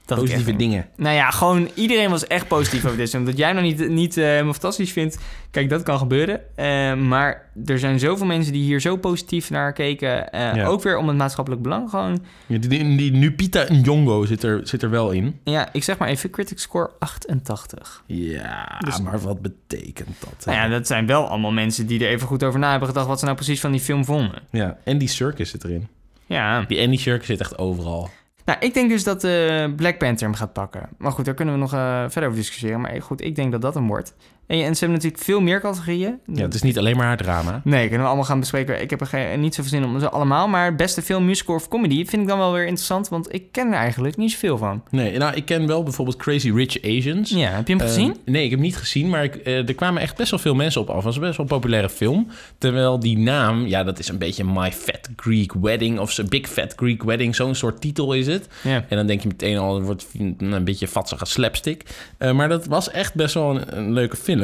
Dat Positieve dingen. Nou ja, gewoon iedereen was echt positief over dit film. Dat jij nog niet, niet eh, helemaal fantastisch vindt, kijk, dat kan gebeuren. Eh, maar er zijn zoveel mensen die hier zo positief naar keken. Eh, Ja. Ook weer om het maatschappelijk belang gewoon. Ja, die, die, die Nupita Nyong'o zit er, zit er wel in. Ja, ik zeg maar even, critic score 88. Ja, Dus- maar wat betekent dat? Nou ja, dat zijn wel allemaal mensen die er even goed over na hebben gedacht... wat ze nou precies van die film vonden. Ja, en die Circus zit erin. Ja, Die Andy Circus zit echt overal. Nou, ik denk dus dat eh, Black Panther hem gaat pakken. Maar goed, daar kunnen we nog eh, verder over discussiëren. Maar goed, ik denk dat dat hem wordt. En, en ze hebben natuurlijk veel meer categorieën. Ja, het is niet alleen maar haar drama. Nee, kunnen we allemaal gaan bespreken. Ik heb er geen, niet zoveel zin om ze allemaal. Maar beste film, musical of comedy vind ik dan wel weer interessant. Want ik ken er eigenlijk niet zoveel van. Nee, nou, ik ken wel bijvoorbeeld Crazy Rich Asians. Ja, heb je hem Eh, gezien? nee, ik heb hem niet gezien, maar ik, eh, er kwamen echt best wel veel mensen op af. Het was best wel een populaire film. Terwijl die naam, ja, dat is een beetje My Fat Greek Wedding of Big Fat Greek Wedding, zo'n soort titel is het. Ja. En dan denk je meteen al, het wordt een beetje vatsige slapstick. Eh, maar dat was echt best wel een, een leuke film.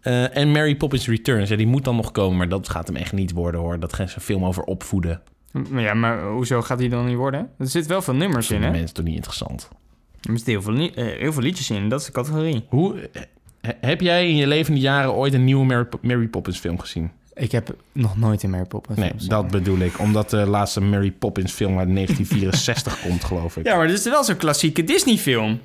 Eh, en Mary Poppins Returns, ja, die moet dan nog komen, maar dat gaat hem echt niet worden hoor. Dat gaat een film over opvoeden. Maar Ja, maar hoezo gaat die dan niet worden? Er zit wel veel nummers in, hè? mensen toch niet interessant. Er zitten heel veel, li- eh, heel veel liedjes in. Dat is de categorie. Hoe, he- heb jij in je levende jaren ooit een nieuwe Mary, Mary Poppins film gezien? Ik heb nog nooit in Mary Poppins Nee, film dat gezien. bedoel ik. Omdat de laatste Mary Poppins film uit 1964 komt, geloof ik. Ja, maar dit is wel zo'n klassieke Disney-film.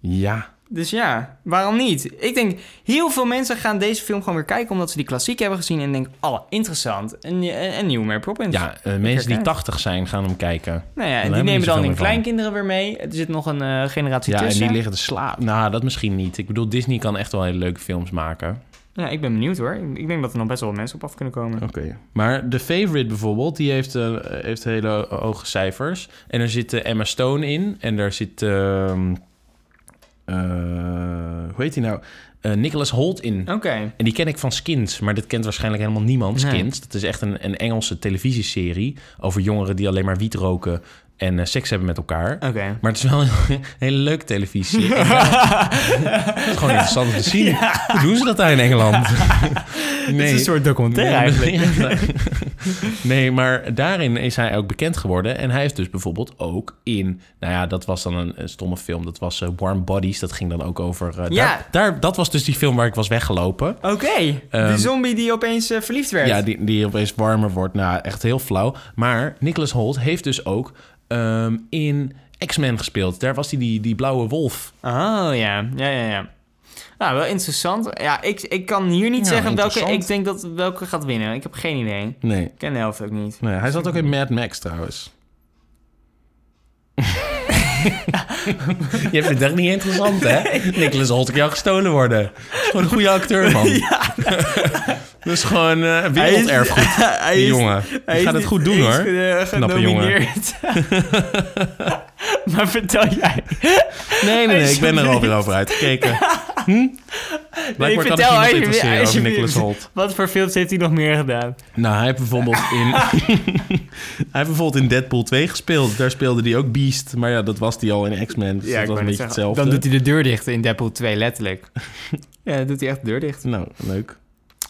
Ja. Dus ja, waarom niet? Ik denk, heel veel mensen gaan deze film gewoon weer kijken... omdat ze die klassiek hebben gezien en denken... oh, interessant. Een, een, een nieuwe Mary Poppins. Ja, eh, mensen die herken. 80 zijn gaan hem kijken. Nou ja, en die nemen dan hun kleinkinderen weer mee. Er zit nog een eh, generatie Ja, en tussen. die liggen te slapen. Nou, dat misschien niet. Ik bedoel, Disney kan echt wel hele leuke films maken. Ja, ik ben benieuwd hoor. Ik denk dat er nog best wel wat mensen op af kunnen komen. Oké. Maar The Favorite bijvoorbeeld, die heeft, eh, heeft hele hoge cijfers. En er zit eh, Emma Stone in. En daar zit... eh, hoe heet hij nou? Eh, Nicholas Holt in. Oké. En die ken ik van Skins, maar dit kent waarschijnlijk helemaal niemand. Nee. Skins, dat is echt een, een Engelse televisieserie over jongeren die alleen maar wiet roken en eh, seks hebben met elkaar. Maar het is wel een hele leuke televisie. het is gewoon interessant om te zien. Hoe doen ze dat daar in Engeland? Het is een soort documentaire Nee, eigenlijk. ja. nee, maar daarin is hij ook bekend geworden. En hij heeft dus bijvoorbeeld ook in... Nou ja, dat was dan een, een stomme film. Dat was eh, Warm Bodies. Dat ging dan ook over... eh, Ja. daar, daar, dat was dus die film waar ik was weggelopen. Oké. die Ehm, zombie die opeens eh, verliefd werd. Ja, die, die opeens warmer wordt. Nou, echt heel flauw. Maar Nicholas Holt heeft dus ook ehm, in X-Men gespeeld. Daar was hij die, die blauwe wolf. Oh ja. Ja, ja, ja. Nou, wel interessant. Ja, ik, ik kan hier niet Ja, zeggen welke... Ik denk dat welke gaat winnen. Ik heb geen idee. Nee. Ik ken de helft ook niet. nee hij zat ook in Mad Max trouwens. Je vindt het echt niet interessant, hè? Nicholas Holt kan jou gestolen worden. Gewoon een goede acteur, man. Dat is gewoon eh werelderfgoed. hij Die is- jongen. hij Die gaat het goed doen, hoor. Knappe jongen. maar vertel jij. Nee, nee, nee. Ik ben er alweer over uitgekeken. Kan ik vertel je alsjeblieft. Nicholas Holt. Wat voor films heeft hij nog meer gedaan? Nou, hij heeft bijvoorbeeld in... hij heeft bijvoorbeeld in Deadpool 2 gespeeld. Daar speelde hij ook Beast. Maar ja, dat was hij al in X-Men. Dus dat was een beetje hetzelfde. Dan doet hij de deur dicht in Deadpool 2, letterlijk. ja, dan doet hij echt de deur dicht. Nou, leuk.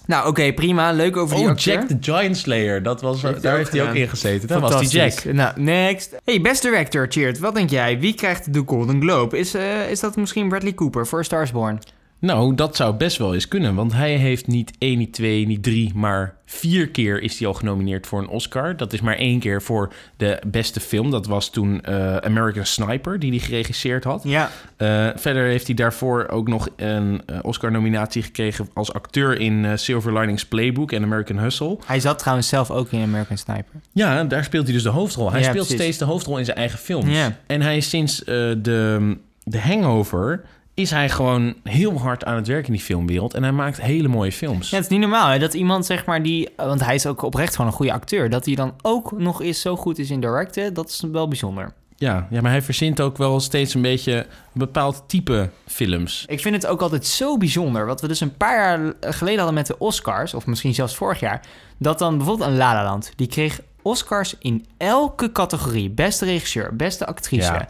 Nou, oké, prima. Leuk over die Oh, acteur. Jack the Giant Slayer. Dat was, Heeft daar heeft hij ook in gezeten. Dat was die Jack. Nou, next. Hey, best director, Cheert. Wat denk jij? Wie krijgt de Golden Globe? Is, eh, is dat misschien Bradley Cooper voor A Star is Born? Nou, dat zou best wel eens kunnen. Want hij heeft niet één, niet twee, niet drie, maar vier keer is hij al genomineerd voor een Oscar. Dat is maar één keer voor de beste film. Dat was toen eh, American Sniper, die hij geregisseerd had. Ja. Eh, verder heeft hij daarvoor ook nog een eh, Oscar-nominatie gekregen als acteur in Silver Linings Playbook en American Hustle. Hij zat trouwens zelf ook in American Sniper. Ja, daar speelt hij dus de hoofdrol. Hij Ja, speelt precies. steeds de hoofdrol in zijn eigen films. Ja. En hij is sinds de, de Hangover... is hij gewoon heel hard aan het werk in die filmwereld. En hij maakt hele mooie films. Ja, het is niet normaal hè, dat iemand zeg maar die... Want hij is ook oprecht gewoon een goede acteur. Dat hij dan ook nog eens zo goed is in directen, dat is wel bijzonder. Ja, ja, maar hij verzint ook wel steeds een beetje een bepaald type films. Ik vind het ook altijd zo bijzonder. Wat we dus een paar jaar geleden hadden met de Oscars, of misschien zelfs vorig jaar, dat dan bijvoorbeeld een La La Land, die kreeg Oscars in elke categorie. Beste regisseur, beste actrice, Ja.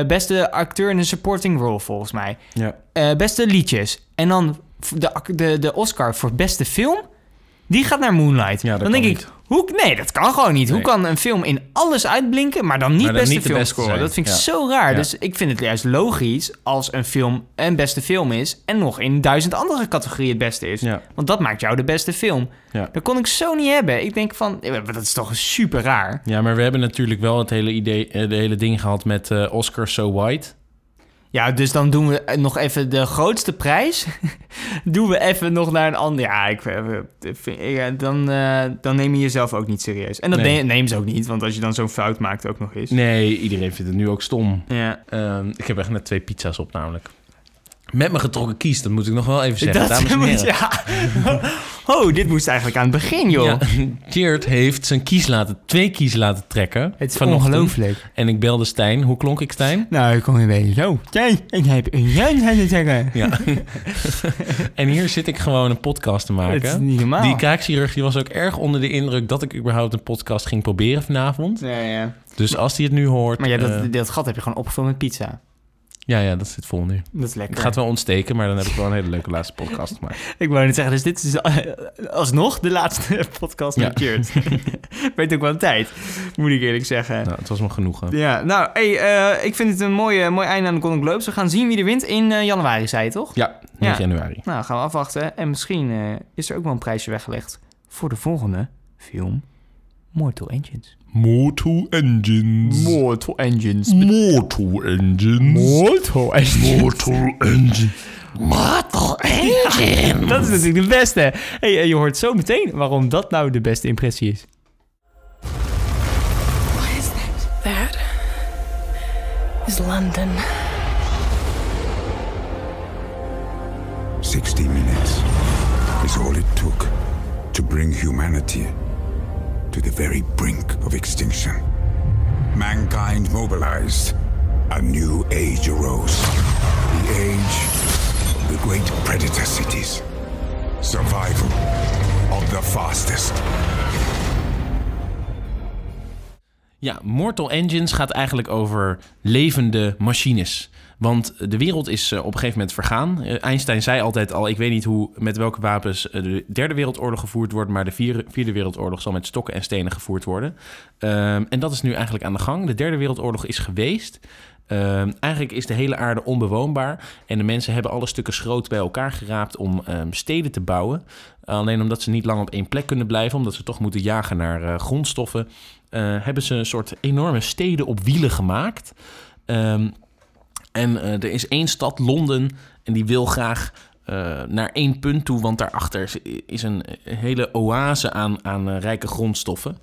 eh, beste acteur in een supporting role volgens mij, Ja. eh, beste liedjes. En dan de, de, de Oscar voor beste film, die gaat naar Moonlight. Ja, dan denk ik, hoe, nee, dat kan gewoon niet. Hoe kan een film in alles uitblinken, maar dan niet Maar dan beste niet film scoren? Dat vind ik Ja. zo raar. Ja. Dus ik vind het juist logisch als een film een beste film is en nog in duizend andere categorieën het beste is. Ja. Want dat maakt jou de beste film. Dat kon ik zo niet hebben. Ik denk van, dat is toch super raar. ja, maar we hebben natuurlijk wel het hele, idee, eh, de hele ding gehad met eh, Oscar So White. Ja, dus dan doen we nog even de grootste prijs. doen we even nog naar een ander. Ja, ik, eh, ja, dan, eh, dan neem je jezelf ook niet serieus. En dat Nee. neem, neem ze ook niet, want als je dan zo'n fout maakt ook nog eens. Nee, iedereen vindt het nu ook stom. Ja. Ehm, ik heb echt net twee pizza's op namelijk. Met mijn getrokken kies, dat moet ik nog wel even zeggen, dames en ja. Oh, dit moest eigenlijk aan het begin, joh. Ja, heeft zijn kies laten, twee kies laten trekken. Het is ongelooflijk. En ik belde Stijn. Hoe klonk ik, Stijn? Nou, ik kom je weer zo. Kijk, ik heb een jan te zeggen. Ja. en hier zit ik gewoon een podcast te Het is maken. niet normaal. Die kaakchirurg die was ook erg onder de indruk dat ik überhaupt een podcast ging proberen vanavond. Ja, ja. Dus als hij het nu hoort... Maar ja, dat, eh, dat gat heb je gewoon opgevuld met pizza. Ja, ja, dat zit vol nu. Dat is lekker. Het gaat wel ontsteken, maar dan heb ik wel een hele leuke laatste podcast gemaakt. Ik wou net zeggen, dus dit is eh, alsnog de laatste podcast met Ja. Weet ook wel tijd, moet ik eerlijk zeggen. Nou, het was me genoegen. Ja, nou, hey, eh, ik vind het een mooi, mooi einde aan de Golden Globes. We gaan zien wie er wint in eh, januari, zei je toch? Ja, 9 Ja. januari. Nou, gaan we afwachten. En misschien is er ook wel een prijsje weggelegd voor de volgende film Mortal Engines. Mortal Engines. Mortal Engines. Mortal Engines. Mortal Engines. Mortal Engines. Mortal Engines. Dat is natuurlijk de beste. Hey, en je hoort zo meteen waarom dat nou de beste impressie is. What is that? That is London. 60 minutes is all it took to bring humanity to the very brink of extinction. Mankind mobilized. A new age arose. The age of the great predator cities. Survival of the fastest. Ja, Mortal Engines gaat eigenlijk over levende machines. Want de wereld is eh, op een gegeven moment vergaan. Eh, Einstein zei altijd al, ik weet niet hoe, met welke wapens eh, de derde wereldoorlog gevoerd wordt, maar de vierde, wereldoorlog zal met stokken en stenen gevoerd worden. Ehm, en dat is nu eigenlijk aan de gang. De derde wereldoorlog is geweest. Ehm, eigenlijk is de hele aarde onbewoonbaar. En de mensen hebben alle stukken schroot bij elkaar geraapt om ehm, steden te bouwen. Alleen omdat ze niet lang op één plek kunnen blijven, omdat ze toch moeten jagen naar grondstoffen, hebben ze een soort enorme steden op wielen gemaakt. En eh, er is één stad, Londen, en die wil graag eh, naar één punt toe, want daarachter is, een hele oase aan, aan eh, rijke grondstoffen.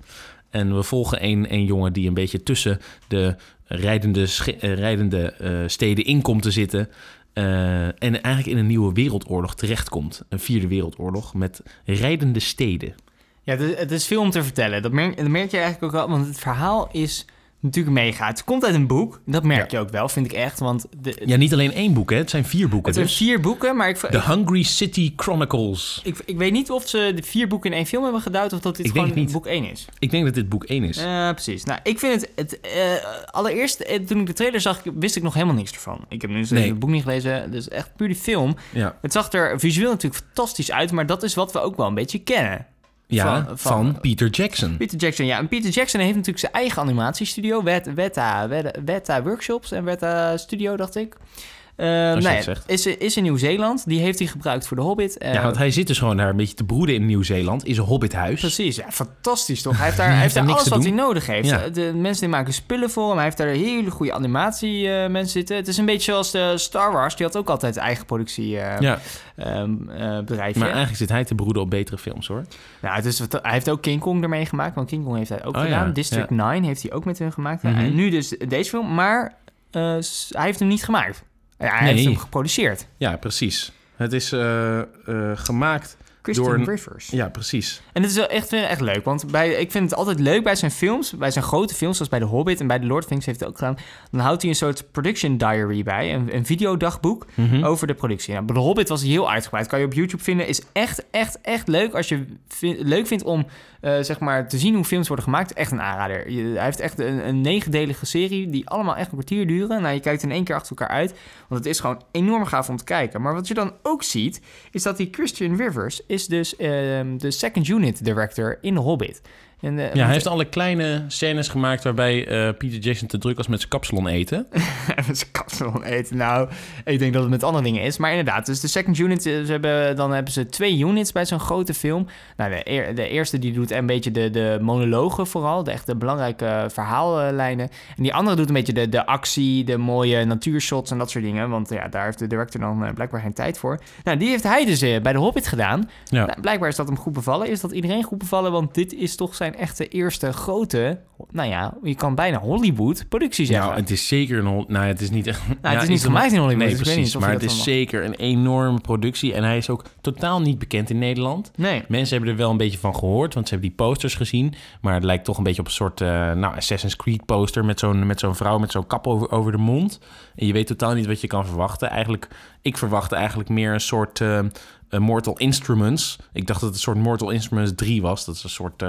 En we volgen een jongen die een beetje tussen de rijdende, rijdende steden in komt te zitten. en eigenlijk in een nieuwe wereldoorlog terechtkomt. Een vierde wereldoorlog met rijdende steden. Ja, het is, het is veel om te vertellen. Dat merk, dat merk je eigenlijk ook wel, want het verhaal is natuurlijk meegaat. Het komt uit een boek. Dat merk je ook wel, vind ik echt. Want de, Ja, niet alleen één boek, hè. Het zijn vier boeken. het zijn dus. vier boeken, maar ik, The Hungry City Chronicles. ik, ik weet niet of ze de vier boeken in één film hebben geduid... of dat dit Ik gewoon niet. boek één is. Ik denk dat dit boek één is. Ja, precies. Nou, ik vind het... het eh, allereerst, eh, toen ik de trailer zag, wist ik nog helemaal niks ervan. Ik heb nu dus Nee. het boek niet gelezen. Dus echt puur die film. ja, Het zag er visueel natuurlijk fantastisch uit... maar dat is wat we ook wel een beetje kennen. Ja van- van, van- Peter Jackson. Peter Jackson, ja. En Peter Jackson heeft natuurlijk zijn eigen animatiestudio. Wet- Weta, Weta, Weta Workshops en Weta Studio, dacht ik. Eh, zegt. is, is in Nieuw-Zeeland. Die heeft hij gebruikt voor de Hobbit. Eh, Ja, want hij zit dus gewoon daar een beetje te broeden in Nieuw-Zeeland. Is een hobbithuis. Precies, ja, fantastisch toch? Hij heeft daar, hij heeft daar alles wat hij nodig heeft. Ja. De mensen die maken spullen voor hem. Hij heeft daar hele goede animatie eh, mensen zitten. Het is een beetje zoals de Star Wars. Die had ook altijd eigen productie eh, Ja, ehm, eh, bedrijfje. maar eigenlijk zit hij te broeden op betere films, hoor. Nou, het is, wat- hij heeft ook King Kong ermee gemaakt. Want King Kong heeft hij ook Oh, gedaan. ja, District 9 heeft hij ook met hun gemaakt. Mhm. En nu dus deze film. Maar eh, hij heeft hem niet gemaakt. Ja, hij Nee. heeft hem geproduceerd. Ja, precies. Het is eh, eh, gemaakt Christian door een- Rivers. Ja, precies. En het is wel echt, echt leuk. Want bij, ik vind het altijd leuk bij zijn films. Bij zijn grote films, zoals bij The Hobbit en bij The Lord of the Rings heeft hij ook gedaan. Dan houdt hij een soort production diary bij. Een, een videodagboek Mhm. over de productie. Nou, The Hobbit was hij heel uitgebreid. Kan je op YouTube vinden. Is echt, echt, echt leuk. Als je leuk vindt om eh, zeg maar te zien hoe films worden gemaakt. Echt een aanrader. Je- hij heeft echt een, een negendelige serie. Die allemaal echt een kwartier duren. Nou, je kijkt in één keer achter elkaar uit. Want het is gewoon enorm gaaf om te kijken. Maar wat je dan ook ziet. Is dat die Christian Rivers is dus ehm, de second unit director in Hobbit. En, eh, Ja, hij heeft alle kleine scènes gemaakt waarbij eh, Peter Jackson te druk was met zijn kapsalon eten. Even zijn kapsalon eten. Nou, ik denk dat het met andere dingen is. Maar inderdaad, dus de second unit, eh, ze hebben, dan hebben ze twee units bij zo'n grote film. Nou, de, eer- de eerste die doet een beetje de, de monologen vooral, de echte belangrijke verhaallijnen. En die andere doet een beetje de, de actie, de mooie natuurshots en dat soort dingen. Want ja, daar heeft de director dan eh, blijkbaar geen tijd voor. Nou, die heeft hij dus eh, bij de Hobbit gedaan. Ja. Nou, blijkbaar is dat hem goed bevallen. Is dat iedereen goed bevallen? Want dit is toch zijn echte eerste grote, nou ja, je kan bijna Hollywood productie zeggen. Nou, het is zeker een... Nou, het is niet echt... Nou, het is niet gemaakt in Hollywood, Nee, dus precies. niet maar het is zeker een enorme productie. En hij is ook totaal niet bekend in Nederland. Nee. Mensen hebben er wel een beetje van gehoord, want ze hebben die posters gezien. Maar het lijkt toch een beetje op een soort eh, nou, Assassin's Creed poster met zo'n, met zo'n vrouw met zo'n kap over, over de mond. En je weet totaal niet wat je kan verwachten. Eigenlijk, ik verwachtte eigenlijk meer een soort eh, Mortal Instruments. Ik dacht dat het een soort Mortal Instruments 3 was. Dat is een soort,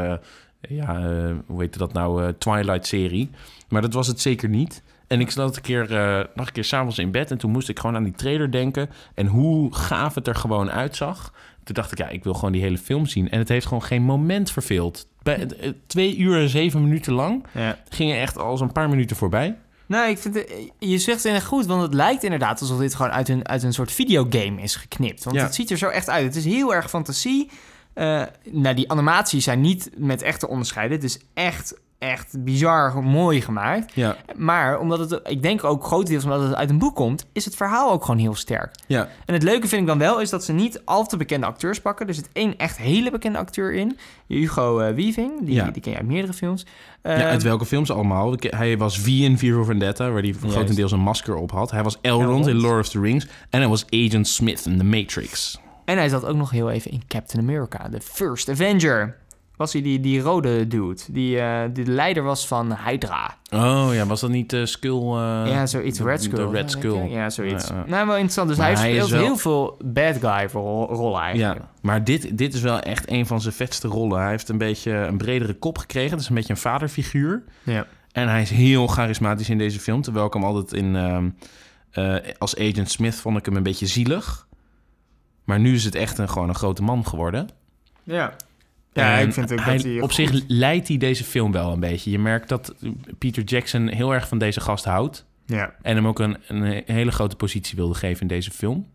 ja, eh, hoe heet dat nou, eh, Twilight-serie. Maar dat was het zeker niet. En ik zat een keer, eh nog een keer s'avonds in bed en toen moest ik gewoon aan die trailer denken. En hoe gaaf het er gewoon uitzag. Toen dacht ik, ja, ik wil gewoon die hele film zien. En het heeft gewoon geen moment verveeld. Bij, twee uur en zeven minuten lang Ja. gingen echt al zo'n paar minuten voorbij. Nou, ik vind het, je zegt het inderdaad goed, want het lijkt inderdaad alsof dit gewoon uit een, uit een soort videogame is geknipt. Want Ja. het ziet er zo echt uit. Het is heel erg fantasie. Eh, nou, die animaties zijn niet met echt te onderscheiden. Het is echt, echt bizar mooi gemaakt. Ja, Maar omdat het, ik denk ook grotendeels omdat het uit een boek komt, is het verhaal ook gewoon heel sterk. ja. En het leuke vind ik dan wel is dat ze niet al te bekende acteurs pakken. Er zit één echt hele bekende acteur in. Hugo eh, Weaving, die, Ja. die ken je uit meerdere films. ja, Ehm, uit welke films allemaal? Hij was V in V for Vendetta, waar hij grotendeels een masker op had. Hij was Elrond, Elrond. in Lord of the Rings. En hij was Agent Smith in The Matrix. En hij zat ook nog heel even in Captain America, de First Avenger. Was hij die, die rode dude, die, eh, die de leider was van Hydra. Oh ja, was dat niet uh, Skull? uh, ja, zoiets. de- Red de Skull. Red Skull. Ja, zoiets. Ja, ja. Nou, wel interessant. Dus Maar hij speelt wel- heel veel bad guy rol- rollen eigenlijk. Ja, maar dit, dit is wel echt een van zijn vetste rollen. Hij heeft een beetje een bredere kop gekregen. Dat is een beetje een vaderfiguur. Ja. En hij is heel charismatisch in deze film. Terwijl ik hem altijd in... ehm, eh, als Agent Smith vond ik hem een beetje zielig. Maar nu is het echt een, gewoon een grote man geworden. Ja. Ja, En ik vind ook hij, dat hij... Op zich leidt hij deze film wel een beetje. Je merkt dat Peter Jackson heel erg van deze gast houdt. Ja. En hem ook een, een hele grote positie wilde geven in deze film.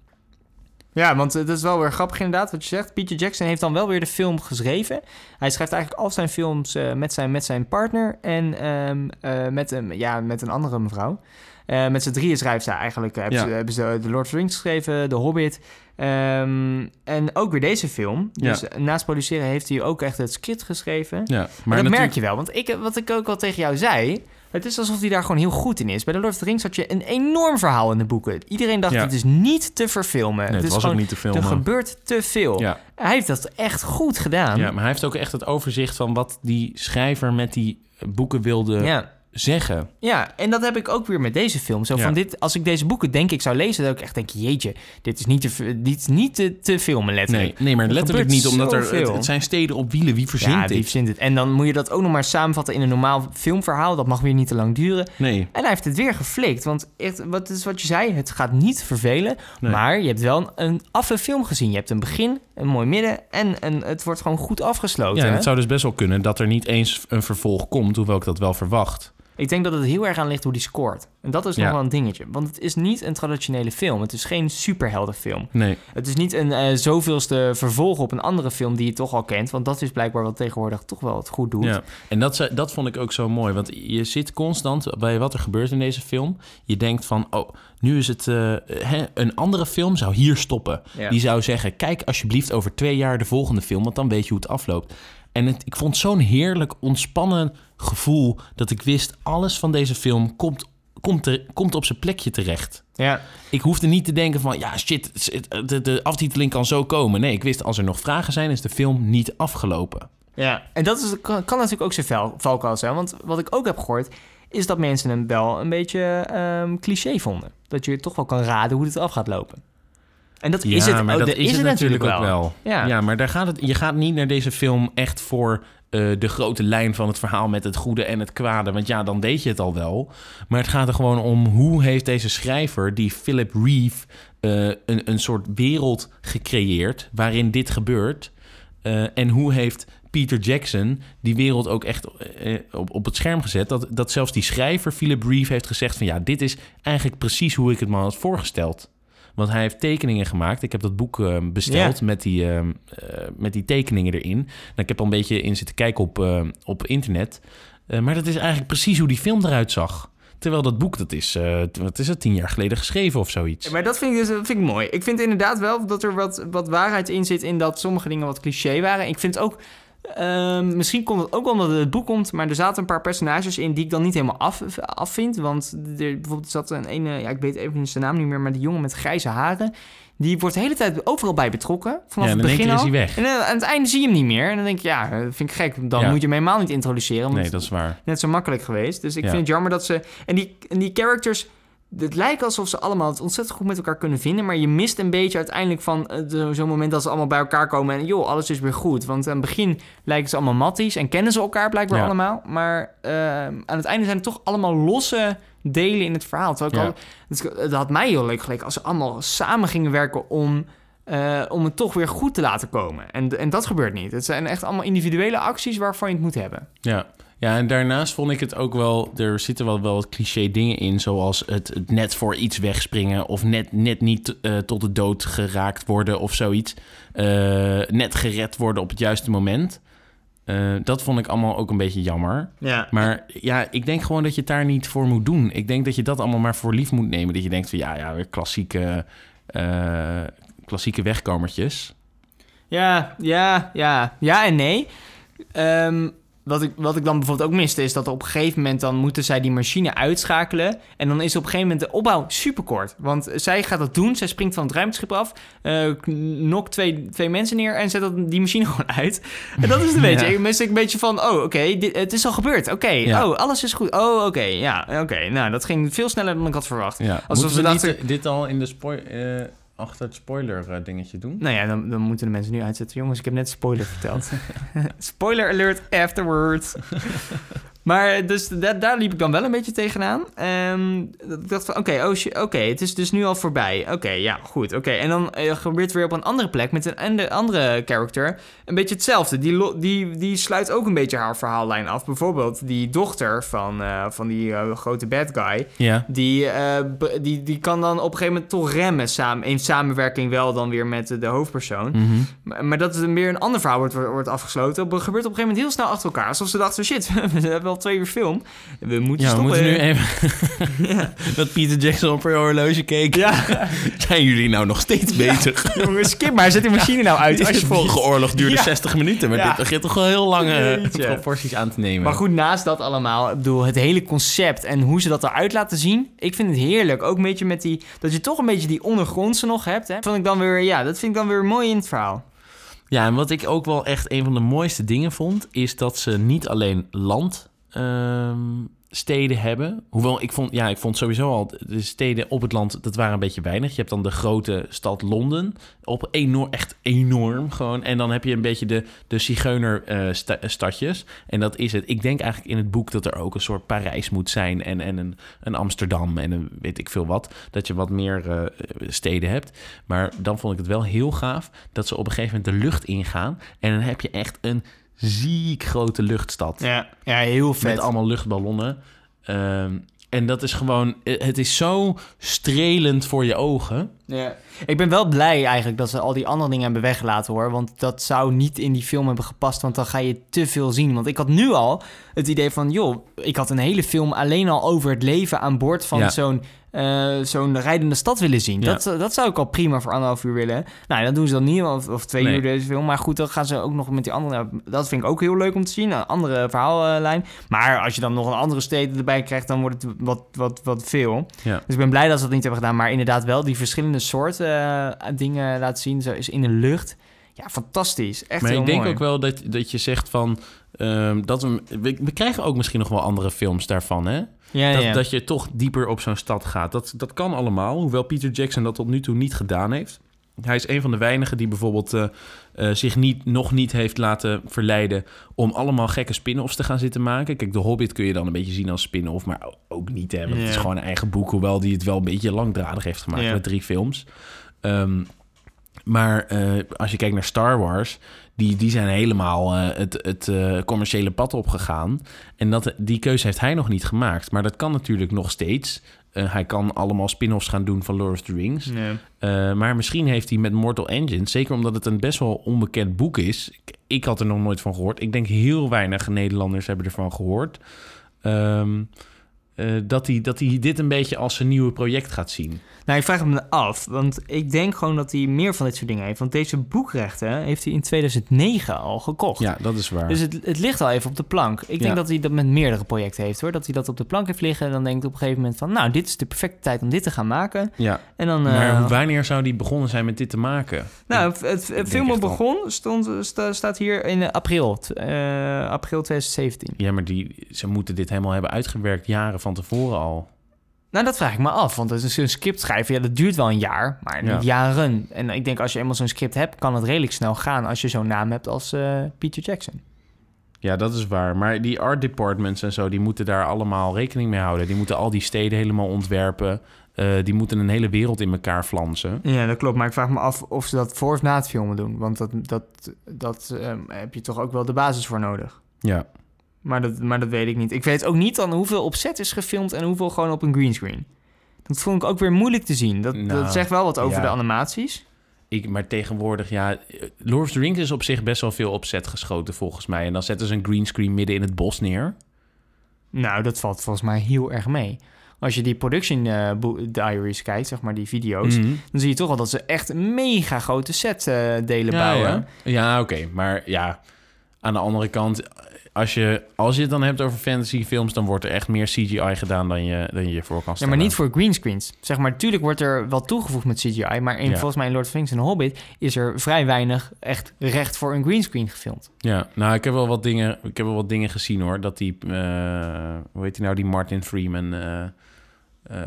Ja, want het is wel weer grappig inderdaad wat je zegt. Peter Jackson heeft dan wel weer de film geschreven. Hij schrijft eigenlijk al zijn films eh, met, zijn, met zijn partner en ehm, eh, met, een, ja, met een andere mevrouw. Eh, met z'n drieën schrijft zij eigenlijk. Hebben, Ja. ze, hebben ze The Lord of the Rings geschreven, The Hobbit. Ehm, en ook weer deze film. Dus naast produceren heeft hij ook echt het script geschreven. Ja, Maar dat merk je wel. Want ik, wat ik ook al tegen jou zei... Het is alsof hij daar gewoon heel goed in is. Bij The Lord of the Rings had je een enorm verhaal in de boeken. Iedereen dacht, Ja. het is niet te verfilmen. Nee, het was ook niet te Er filmen. gebeurt te veel. Ja. Hij heeft dat echt goed gedaan. Ja, maar hij heeft ook echt het overzicht van wat die schrijver met die boeken wilde Ja. Zeggen. Ja, en dat heb ik ook weer met deze film. Zo Ja. van dit, als ik deze boeken denk ik zou lezen, dan ik echt denk, jeetje, dit is niet te, dit is niet te, te filmen Nee, letterlijk. nee maar Er letterlijk niet, omdat er, het, het zijn steden op wielen. Wie verzint ja, wie dit? verzint het? En dan moet je dat ook nog maar samenvatten in een normaal filmverhaal. Dat mag weer niet te lang duren. Nee, En hij heeft het weer geflikt. Want echt, wat is wat je zei, het gaat niet vervelen. Nee. Maar je hebt wel een, een affe film gezien. Je hebt een begin, een mooi midden en een, het wordt gewoon goed afgesloten. ja, en het zou dus best wel kunnen dat er niet eens een vervolg komt, hoewel ik dat wel verwacht. Ik denk dat het heel erg aan ligt hoe die scoort. En dat is Ja. nog wel een dingetje. Want het is niet een traditionele film. Het is geen superheldenfilm. Nee, Het is niet een eh, zoveelste vervolg op een andere film die je toch al kent. Want dat is blijkbaar wat tegenwoordig toch wel het goed doet. Ja, en dat, dat vond ik ook zo mooi. Want je zit constant bij wat er gebeurt in deze film. Je denkt van, oh, nu is het... eh, hè, een andere film zou hier stoppen. Ja. Die zou zeggen, kijk alsjeblieft over twee jaar de volgende film... want dan weet je hoe het afloopt. En het, ik vond zo'n heerlijk ontspannen gevoel... dat ik wist, alles van deze film komt, komt, er, komt op zijn plekje terecht. Ja. Ik hoefde niet te denken van, ja shit, de, de aftiteling kan zo komen. Nee, ik wist, als er nog vragen zijn, is de film niet afgelopen. Ja, en dat is, kan, kan natuurlijk ook zijn val, valkuil zijn. Want wat ik ook heb gehoord, is dat mensen hem wel een beetje ehm, cliché vonden. Dat je toch wel kan raden hoe het af gaat lopen. En dat is het, maar oh, dat dat is, het natuurlijk ook wel. Ja. Ja. maar daar gaat het, je gaat niet naar deze film echt voor eh, de grote lijn van het verhaal met het goede en het kwade. Want ja, dan deed je het al wel. Maar het gaat er gewoon om hoe heeft deze schrijver, die Philip Reeve, eh, een, een soort wereld gecreëerd waarin dit gebeurt. Eh, en hoe heeft Peter Jackson die wereld ook echt op, op het scherm gezet. Dat, dat zelfs die schrijver, Philip Reeve, heeft gezegd van ja, dit is eigenlijk precies hoe ik het me had voorgesteld. Want hij heeft tekeningen gemaakt. Ik heb dat boek eh, besteld Ja. met, die, eh, eh, met die tekeningen erin. Nou, ik heb al een beetje in zitten kijken op, eh, op internet. Eh, maar dat is eigenlijk precies hoe die film eruit zag. Terwijl dat boek, dat is, eh, wat is het, tien jaar geleden geschreven of zoiets. Maar dat vind ik, dus, dat vind ik mooi. Ik vind inderdaad wel dat er wat, wat waarheid in zit in dat sommige dingen wat cliché waren. Ik vind ook, ehm, misschien komt het ook omdat het het boek komt, maar er zaten een paar personages in die ik dan niet helemaal af, af vind. Want er, bijvoorbeeld zat een ene, ja, ik weet even zijn naam niet meer, maar die jongen met grijze haren. Die wordt de hele tijd overal bij betrokken. Vanaf Ja, het begin keer is al. hij weg. En eh, aan het einde zie je hem niet meer. En dan denk ik, ja, dat vind ik gek. Dan Ja. moet je hem helemaal niet introduceren. Want Nee, dat is waar. net zo makkelijk geweest. Dus ik Ja. vind het jammer dat ze... En die, en die characters... Het lijkt alsof ze allemaal het ontzettend goed met elkaar kunnen vinden... maar je mist een beetje uiteindelijk van eh, zo'n moment... dat ze allemaal bij elkaar komen en joh, alles is weer goed. Want aan het begin lijken ze allemaal matties... en kennen ze elkaar blijkbaar Ja. allemaal. Maar eh, aan het einde zijn het toch allemaal losse delen in het verhaal. Terwijl ik Ja. al, het, het had mij heel leuk geleken... als ze allemaal samen gingen werken om... eh, om het toch weer goed te laten komen. En, en dat gebeurt niet. Het zijn echt allemaal individuele acties waarvan je het moet hebben. Ja. Ja, en daarnaast vond ik het ook wel... Er zitten wel, wel wat cliché dingen in... zoals het, het net voor iets wegspringen... of net, net niet eh, tot de dood geraakt worden of zoiets. Eh, net gered worden op het juiste moment. Eh, dat vond ik allemaal ook een beetje jammer. Ja. Maar ja, ik denk gewoon dat je het daar niet voor moet doen. Ik denk dat je dat allemaal maar voor lief moet nemen. Dat je denkt van ja, ja weer klassieke, eh, klassieke wegkomertjes. Ja, ja, ja. Ja en nee. Ehm, wat, ik, wat ik dan bijvoorbeeld ook miste... is dat op een gegeven moment... dan moeten zij die machine uitschakelen... en dan is op een gegeven moment de opbouw superkort. Want zij gaat dat doen. Zij springt van het ruimteschip af... nokt twee, twee mensen neer... en zet dat, die machine gewoon uit. En dat is een beetje... Ja. Ik mis ik een beetje van... oh, oké, dit- het is al gebeurd. Oké, Ja. oh, alles is goed. Oh, oké, ja, oké. Nou, dat ging veel sneller dan ik had verwacht. Ja. Ze we dachten... niet, dit al in de spoil, eh, achter het spoiler eh, dingetje doen? Nou ja, dan, dan moeten de mensen nu uitzetten. Jongens, ik heb net spoiler verteld. spoiler alert afterwards. Maar dus da- daar liep ik dan wel een beetje tegenaan. Ehm dat ik dacht van, oké, oh oké, het is dus nu al voorbij. Oké, ja, goed, oké. En dan eh, gebeurt weer op een andere plek met een ande- andere character een beetje hetzelfde. Die, die, die sluit ook een beetje haar verhaallijn af. Bijvoorbeeld die dochter van, eh, van die eh, grote bad guy... Die, die, die kan dan op een gegeven moment toch remmen samen, in samenwerking wel dan weer met de, hoofdpersoon. Mhm. Maar, maar dat het weer een ander verhaal wordt, wordt afgesloten, gebeurt op een gegeven moment heel snel achter elkaar. Alsof ze dachten, shit, we hebben twee uur film. We moeten Ja, we stoppen. moeten nu even... dat Peter Jackson op een horloge keek. Ja, Zijn jullie nou nog steeds bezig? jongens, skip maar. Zet die machine nou uit, Deze alsjeblieft. vorige oorlog duurde Ja. 60 minuten, maar dit begint toch wel heel lange eh, proporties aan te nemen. Maar goed, naast dat allemaal, ik bedoel, het hele concept en hoe ze dat eruit laten zien, ik vind het heerlijk. Ook een beetje met die, dat je toch een beetje die ondergrondse nog hebt, hè. Vond ik dan weer, ja, dat vind ik dan weer mooi in het verhaal. Ja, en wat ik ook wel echt een van de mooiste dingen vond, is dat ze niet alleen land ehm, steden hebben. Hoewel ik vond, ja, ik vond sowieso al de steden op het land, dat waren een beetje weinig. Je hebt dan de grote stad Londen, op enorm, echt enorm gewoon. En dan heb je een beetje de, de zigeuner eh, sta- stadjes. En dat is het. Ik denk eigenlijk in het boek dat er ook een soort Parijs moet zijn en, en een, een Amsterdam en een weet ik veel wat. Dat je wat meer eh, steden hebt. Maar dan vond ik het wel heel gaaf dat ze op een gegeven moment de lucht ingaan. En dan heb je echt een ziek grote luchtstad. Ja, ja heel vet. Met allemaal luchtballonnen. Ehm, en dat is gewoon... Het is zo strelend voor je ogen. Ja. Ik ben wel blij eigenlijk dat ze al die andere dingen hebben weggelaten hoor. Want dat zou niet in die film hebben gepast. Want dan ga je te veel zien. Want ik had nu al het idee van... joh, ik had een hele film alleen al over het leven aan boord van Ja. zo'n... eh, zo'n rijdende stad willen zien. Ja. Dat, dat zou ik al prima voor anderhalf uur willen. Nou, dat doen ze dan niet, of, of twee Nee. uur deze film. Maar goed, dan gaan ze ook nog met die andere... nou, Dat vind ik ook heel leuk om te zien, een andere verhaallijn. Maar als je dan nog een andere steden erbij krijgt... dan wordt het wat, wat, wat veel. Ja. Dus ik ben blij dat ze dat niet hebben gedaan. Maar inderdaad wel die verschillende soorten eh, dingen laten zien. Zo is in de lucht. Ja, fantastisch. Echt maar heel ik denk mooi. ook wel dat, dat je zegt van... ehm, dat we, we, we krijgen ook misschien nog wel andere films daarvan, hè? Ja, dat, ja. dat je toch dieper op zo'n stad gaat. Dat, dat kan allemaal, hoewel Peter Jackson dat tot nu toe niet gedaan heeft. Hij is een van de weinigen die bijvoorbeeld eh, eh, zich niet, nog niet heeft laten verleiden... om allemaal gekke spin-offs te gaan zitten maken. Kijk, The Hobbit kun je dan een beetje zien als spin-off... maar ook niet, hè, want het is gewoon een eigen boek... hoewel die het wel een beetje langdradig heeft gemaakt met drie films. Ehm, maar eh, als je kijkt naar Star Wars, die, die zijn helemaal het, het commerciële pad opgegaan. En dat, die keuze heeft hij nog niet gemaakt. Maar dat kan natuurlijk nog steeds. Eh, hij kan allemaal spin-offs gaan doen van Lord of the Rings. Eh, maar misschien heeft hij met Mortal Engines, zeker omdat het een best wel onbekend boek is. Ik, ik had er nog nooit van gehoord. Ik denk heel weinig Nederlanders hebben ervan gehoord. Ehm, eh, dat, hij, dat hij dit een beetje als zijn nieuwe project gaat zien. Nou, ik vraag me af. Want ik denk gewoon dat hij meer van dit soort dingen heeft. Want deze boekrechten heeft hij in 2009 al gekocht. Ja, dat is waar. Dus het, het ligt al even op de plank. Ik denk dat hij dat met meerdere projecten heeft hoor. Dat hij dat op de plank heeft liggen. En dan denkt op een gegeven moment van... Nou, dit is de perfecte tijd om dit te gaan maken. ja. En dan... Maar eh, wanneer zou die begonnen zijn met dit te maken? Nou, het, het, filmen begon, stond, sta- staat hier in april, eh, april 2017. Ja, maar die, ze moeten dit helemaal hebben uitgewerkt jaren van tevoren al. Nou, dat vraag ik me af, want het is een script schrijven, ja, dat duurt wel een jaar, maar niet Ja. jaren. En ik denk als je eenmaal zo'n script hebt, kan het redelijk snel gaan als je zo'n naam hebt als eh, Peter Jackson. Ja, dat is waar. Maar die art departments en zo, die moeten daar allemaal rekening mee houden. Die moeten al die steden helemaal ontwerpen. Eh, die moeten een hele wereld in elkaar flansen. Ja, dat klopt, maar ik vraag me af of ze dat voor of na het filmen doen, want dat, dat, dat ehm, heb je toch ook wel de basis voor nodig. Ja. Maar dat, maar dat weet ik niet. Ik weet ook niet dan hoeveel op set is gefilmd en hoeveel gewoon op een greenscreen. Dat vond ik ook weer moeilijk te zien. Dat, Nou, dat zegt wel wat over ja. de animaties. Ik, maar tegenwoordig, ja... Lord of the Rings is op zich best wel veel op set geschoten, volgens mij. En dan zetten ze een greenscreen midden in het bos neer. Nou, dat valt volgens mij heel erg mee. Als je die production bo- diaries kijkt, zeg maar die video's, Mhm. dan zie je toch wel dat ze echt een mega grote set eh, delen Ja, bouwen. ja. Ja, oké. Maar ja, aan de andere kant... Als je, als je het dan hebt over fantasyfilms... dan wordt er echt meer CGI gedaan dan je, dan je je voor kan Ja, stellen. maar niet voor greenscreens. Zeg maar, natuurlijk wordt er wel toegevoegd met CGI, maar in, Ja. volgens mij in Lord of the Rings en Hobbit is er vrij weinig echt recht voor een greenscreen gefilmd. Ja, nou, ik heb wel wat dingen, ik heb wel wat dingen gezien hoor. Dat die, eh, hoe heet die nou, die Martin Freeman eh, eh,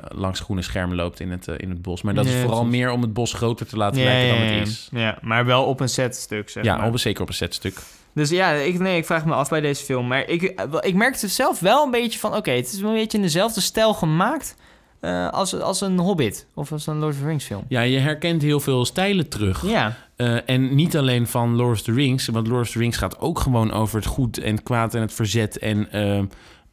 langs groene schermen loopt in het, in het bos. Maar dat is Ja, vooral meer om het bos groter te laten lijken dan het is. Ja, maar wel op een setstuk, zeg Ja, maar. op, zeker op een setstuk. Dus ja, ik, nee, ik vraag me af bij deze film. Maar ik, ik merkte zelf wel een beetje van... Oké, het is een beetje in dezelfde stijl gemaakt... eh, als, als een Hobbit of als een Lord of the Rings film. Ja, je herkent heel veel stijlen terug. Ja, Eh, en niet alleen van Lord of the Rings, want Lord of the Rings gaat ook gewoon over het goed en het kwaad en het verzet en eh,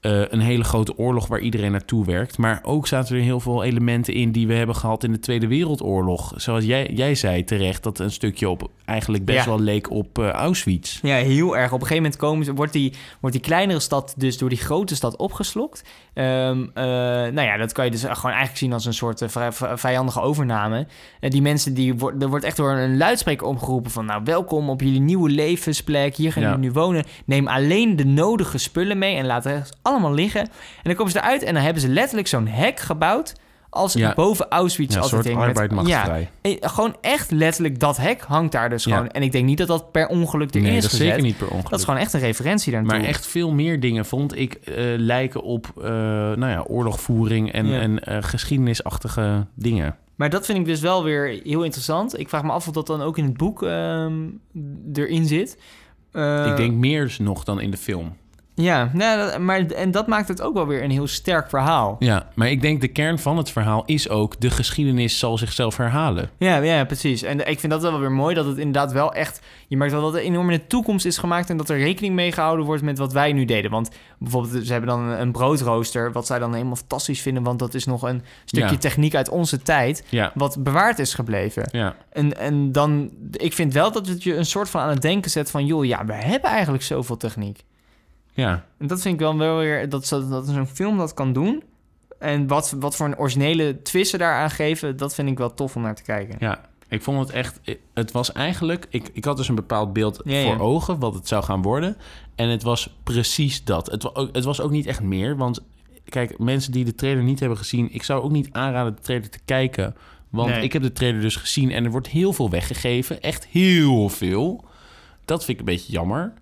eh, een hele grote oorlog waar iedereen naartoe werkt. Maar ook zaten er heel veel elementen in die we hebben gehad in de Tweede Wereldoorlog. Zoals jij, jij zei terecht, dat een stukje op eigenlijk best Ja. wel leek op eh, Auschwitz. ja, heel erg. Op een gegeven moment komen wordt, die, wordt die kleinere stad dus door die grote stad opgeslokt. Ehm, eh, nou ja, dat kan je dus gewoon eigenlijk zien als een soort eh, vijandige overname. En die mensen, die wo- er wordt echt door een luidspreker omgeroepen van... nou, welkom op jullie nieuwe levensplek. Hier gaan Ja. jullie nu wonen. Neem alleen de nodige spullen mee en laat het allemaal liggen. En dan komen ze eruit en dan hebben ze letterlijk zo'n hek gebouwd... als Ja. boven Auschwitz. Ja, als soort met- arbeidmachterij. Ja, eh, gewoon echt letterlijk dat hek hangt daar dus Ja. gewoon. En ik denk niet dat dat per ongeluk erin Nee, is dat gezet. zeker niet per ongeluk. Dat is gewoon echt een referentie daarnaartoe. Maar echt veel meer dingen vond ik eh, lijken op uh, nou ja, oorlogvoering en, en uh, geschiedenisachtige dingen. Maar dat vind ik dus wel weer heel interessant. Ik vraag me af of dat dan ook in het boek um, erin zit. Ik denk meer nog dan in de film. Ja, nou, maar en dat maakt het ook wel weer een heel sterk verhaal. Ja, maar ik denk de kern van het verhaal is ook... de geschiedenis zal zichzelf herhalen. Ja, ja precies. En ik vind dat wel weer mooi dat het inderdaad wel echt... Je merkt wel dat het enorm in de toekomst is gemaakt... en dat er rekening mee gehouden wordt met wat wij nu deden. Want bijvoorbeeld, ze hebben dan een broodrooster... wat zij dan helemaal fantastisch vinden... want dat is nog een stukje Ja. techniek uit onze tijd... Ja. wat bewaard is gebleven. Ja. En, en dan... Ik vind wel dat het je een soort van aan het denken zet van... joh, ja, we hebben eigenlijk zoveel techniek. Ja. En dat vind ik wel wel weer... dat, dat, dat zo'n film dat kan doen... En wat, wat voor een originele twist ze daaraan geven... dat vind ik wel tof om naar te kijken. Ja, ik vond het echt... Het was eigenlijk... Ik, ik had dus een bepaald beeld Ja, ja. voor ogen... wat het zou gaan worden. En het was precies dat. Het, het was ook niet echt meer. Want kijk, mensen die de trailer niet hebben gezien... ik zou ook niet aanraden de trailer te kijken. Want Nee. ik heb de trailer dus gezien... en er wordt heel veel weggegeven. Echt heel veel. Dat vind ik een beetje jammer.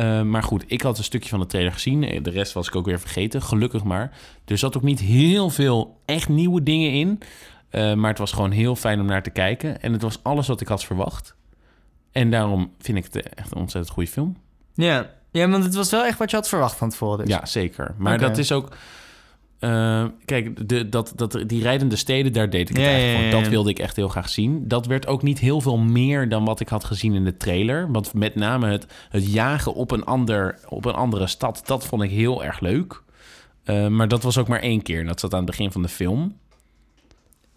Eh, maar goed, ik had een stukje van de trailer gezien. Eh, De rest was ik ook weer vergeten, gelukkig maar. Er zat ook niet heel veel echt nieuwe dingen in. Eh, maar het was gewoon heel fijn om naar te kijken. En het was alles wat ik had verwacht. En daarom vind ik het echt een ontzettend goede film. Ja. ja, want het was wel echt wat je had verwacht van tevoren. Dus. Ja, zeker. Maar dat is ook... eh, kijk, de, dat, dat, die rijdende steden, daar deed ik het Ja, eigenlijk voor. ja, ja. Dat wilde ik echt heel graag zien. Dat werd ook niet heel veel meer dan wat ik had gezien in de trailer. Want met name het, het jagen op een, ander, op een andere stad, dat vond ik heel erg leuk. Eh, maar dat was ook maar één keer. En dat zat aan het begin van de film.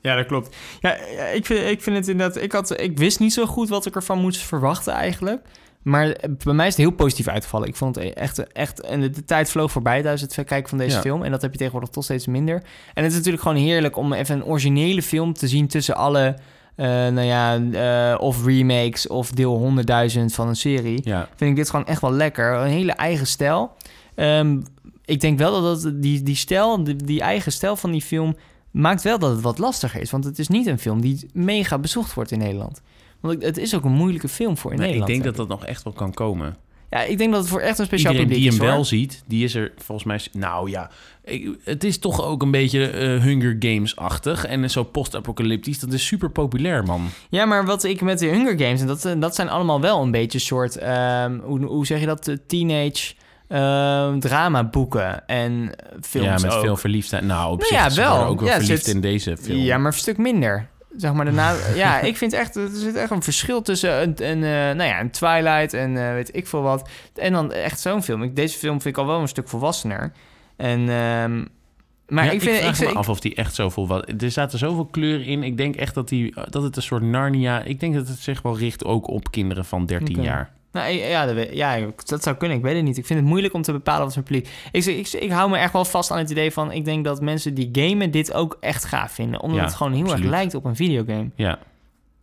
Ja, dat klopt. Ja, ja, ik vind, ik vind het inderdaad... Ik, had, ik wist niet zo goed wat ik ervan moest verwachten eigenlijk. Maar bij mij is het heel positief uitgevallen. Ik vond het echt... echt en de, de tijd vloog voorbij tijdens het kijken van deze Ja. film. En dat heb je tegenwoordig toch steeds minder. En het is natuurlijk gewoon heerlijk om even een originele film te zien... tussen alle, eh, nou ja, eh, of remakes of deel 100.000 van een serie. Ja, vind ik dit gewoon echt wel lekker. Een hele eigen stijl. Ehm, ik denk wel dat dat, die, die stijl, die, die eigen stijl van die film... maakt wel dat het wat lastiger is. Want het is niet een film die mega bezocht wordt in Nederland. Want het- is ook een moeilijke film voor in nee, ik Nederland. denk dat dat nog echt wel kan komen. Ja, ik denk dat het voor echt een speciaal Iedereen publiek die hem is, wel ziet, die is er volgens mij... Nou ja, ik- het is toch ook een beetje eh, Hunger Games-achtig. En zo post-apocalyptisch. Dat is super populair, man. Ja, maar wat ik met de Hunger Games... en dat, eh, dat zijn allemaal wel een beetje soort... ehm, hoe, hoe zeg je dat? Eh, Teenage ehm dramaboeken en films ja, met ook. veel verliefdheid. Nou, op Nou zich ja, wel. ook wel Ja, verliefd zit- in deze film. Ja, maar een stuk minder. Zeg maar daarna. ja, ik vind echt. Er zit echt een verschil tussen een, een, eh, nou ja, een Twilight en eh, weet ik veel wat. En dan echt zo'n film. Ik, deze film vind ik al wel een stuk volwassener. En. ehm, maar Ja, ik vind. vraag ik, me ik- af of die echt zoveel... Wat, er zaten zoveel kleuren in. Ik denk echt dat, die, dat het een soort Narnia... Ik denk dat het zich wel richt ook op kinderen van 13 Oké. jaar. Nou, ja, dat, ja, dat zou kunnen. Ik weet het niet. Ik vind het moeilijk om te bepalen wat voor publiek. Ik, ik, ik hou me echt wel vast aan het idee van. Ik denk dat mensen die gamen dit ook echt gaaf vinden. Omdat Ja, het gewoon heel absoluut. erg lijkt op een videogame. Ja,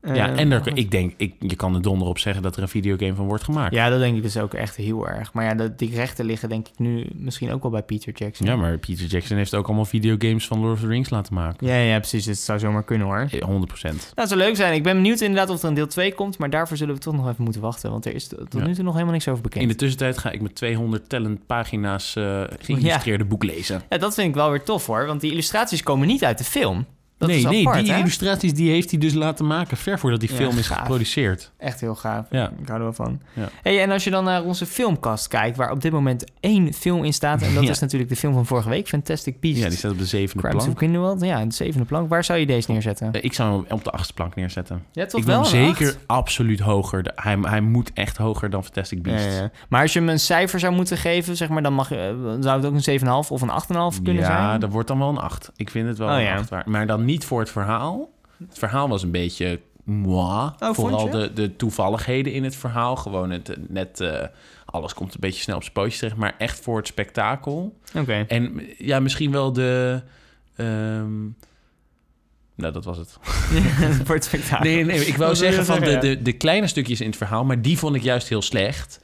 ja en er, ik denk, ik, je kan er donder op zeggen dat er een videogame van wordt gemaakt. Ja, dat denk ik dus ook echt heel erg. Maar ja, dat, die rechten liggen denk ik nu misschien ook wel bij Peter Jackson. Ja, maar Peter Jackson heeft ook allemaal videogames van Lord of the Rings laten maken. Ja, ja, precies. Het zou zomaar kunnen hoor. Eh, 100% Nou, zou leuk zijn. Ik ben benieuwd inderdaad of er een deel 2 komt. Maar daarvoor zullen we toch nog even moeten wachten. Want er is tot Ja. nu toe nog helemaal niks over bekend. In de tussentijd ga ik met 200 tellend pagina's eh geïllustreerde boek lezen. Ja, dat vind ik wel weer tof hoor. Want die illustraties komen niet uit de film. Dat nee, is nee, die hè? illustraties die heeft hij dus laten maken... ver voordat die Ja, film is gaaf. geproduceerd. Echt heel gaaf. Ja. Ik hou er wel van. Ja. Hey, en als je dan naar onze filmkast kijkt... waar op dit moment één film in staat... en dat is natuurlijk de film van vorige week... Fantastic Beasts. Ja, die staat op de zevende Crimes plank. of Grindelwald. Ja, de zevende plank. Waar zou je deze neerzetten? Eh, Ik zou hem op de achtste plank neerzetten. Ja, toch ik wel zeker acht? absoluut hoger. Hij, hij moet echt hoger dan Fantastic Beasts. ja, ja. Maar als je hem een cijfer zou moeten geven, zeg maar, dan mag je, eh, zou het ook een 7,5 of een 8,5 kunnen zijn. Ja, dat wordt dan wel een 8. Ik vind het wel Oh, een ja. 8 waard. Maar dan niet voor het verhaal. Het verhaal was een beetje moi. Oh, Vooral de, de toevalligheden in het verhaal. Gewoon het, net... eh, alles komt een beetje snel op zijn pootjes terecht. Maar echt voor het spektakel. Oké. En ja, misschien wel de... ehm, nou, dat was het. Voor het spektakel. Nee, nee, ik wou zeggen van de, de, de kleine stukjes in het verhaal... maar die vond ik juist heel slecht.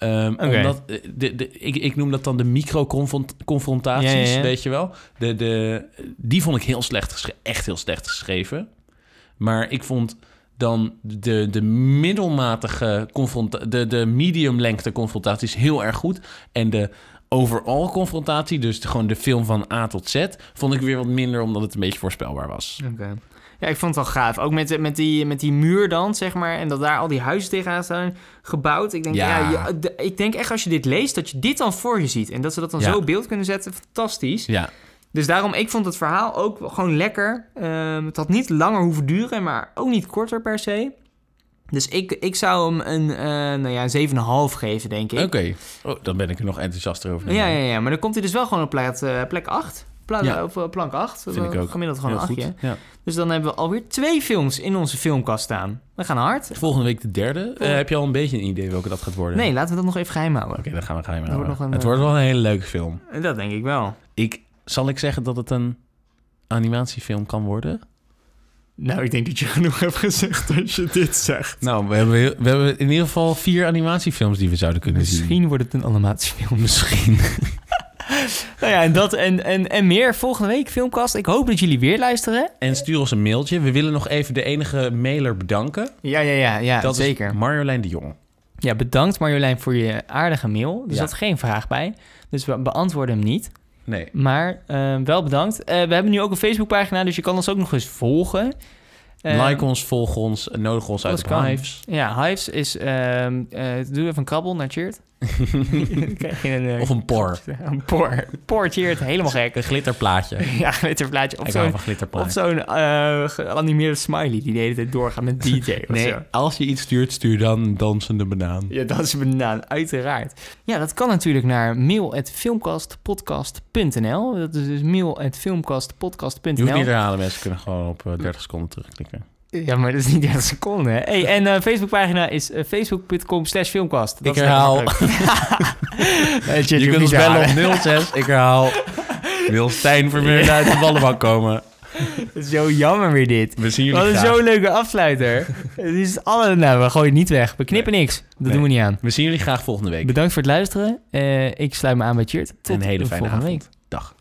Ehm. Omdat, eh, de, de, ik, ik noem dat dan de micro-confrontaties, Ja, ja, ja. weet je wel. De, de, die vond ik heel slecht geschreven, echt heel slecht geschreven. Maar ik vond dan de, de middelmatige confrontatie, de, de medium-lengte confrontaties heel erg goed. En de overall confrontatie, dus de- gewoon de film van A tot Z, vond ik weer wat minder, omdat het een beetje voorspelbaar was. Oké. Ja, ik vond het wel gaaf. Ook met, met, die, met die muur dan, zeg maar. En dat daar al die huizen tegenaan staan gebouwd. Ik denk, ja. Ja. je- de- ik denk echt als je dit leest, dat je dit dan voor je ziet. En dat ze dat dan Ja. zo op beeld kunnen zetten. Fantastisch. Ja, Dus daarom, ik vond het verhaal ook gewoon lekker. Ehm, het had niet langer hoeven duren, maar ook niet korter per se. Dus ik, ik zou hem een, eh nou ja, een 7,5 geven, denk ik. oké. Oh, dan ben ik er nog enthousiaster over. Ja, ja, ja, maar dan komt hij dus wel gewoon op plek, eh, plek 8. Pla Ja. Of eh, plank 8. Vind ik ook. Gemiddeld gewoon Heel een goed. 8. Ja. Dus dan hebben we alweer twee films in onze filmkast staan. We gaan hard. Volgende week de derde. Eh, heb je al een beetje een idee welke dat gaat worden? Nee, laten we dat nog even geheim houden. Oké, dan gaan we geheim wordt houden. nog een, Het eh, wordt wel een hele leuke film. Dat denk ik wel. Ik, zal ik zeggen dat het een animatiefilm kan worden? Nou, ik denk dat je genoeg hebt gezegd als je dit zegt. Nou, we hebben, we hebben in ieder geval vier animatiefilms die we zouden kunnen zien. Misschien wordt het een animatiefilm. Misschien. Nou ja, en dat en, en, en meer volgende week filmkast. Ik hoop dat jullie weer luisteren. En stuur ons een mailtje. We willen nog even de enige mailer bedanken. Ja, ja, ja, ja dat zeker. is Marjolein de Jong. Ja, bedankt Marjolein voor je aardige mail. Er Ja. zat geen vraag bij, dus we beantwoorden hem niet. Nee. Maar eh, wel bedankt. Eh, we hebben nu ook een Facebookpagina, dus je kan ons ook nog eens volgen. Eh, like ons, volg ons, nodig ons uit kan. Hives. Ja, Hives is... ehm eh, doe even een krabbel naar Cheert. Krijg je een... eh, Of een por. Een por. Por Cheert, helemaal gek. Een glitterplaatje. Ja, glitterplaatje. Of zo'n of zo'n eh, geanimeerde smiley die de hele tijd doorgaat met DJ of Nee, zo. als je iets stuurt, stuur dan dansende banaan. Ja, een banaan, uiteraard. Ja, dat kan natuurlijk naar mail.filmkastpodcast.nl. Dat is dus Je hoeft niet mail.filmkastpodcast.nl. herhalen, mensen kunnen gewoon op eh, 30 seconden terugklikken. Ja, maar dat is niet 30 seconden. hè. Hey, en eh Facebookpagina is eh, facebook.com slash filmkast. Dat Ik herhaal. Nee, Je kunt ons bellen op 06. Ik herhaal. Wil Stijn Vermeer uit de ballenbak komen? Zo jammer weer dit. We zien jullie Wat een zo'n leuke afsluiter. Het is alle... Nou, we gooien het niet weg. We knippen niks. Dat Nee. doen we niet aan. We zien jullie graag volgende week. Bedankt voor het luisteren. Eh, ik sluit me aan bij Cheert. Tot een hele fijne volgende avond. week. Dag.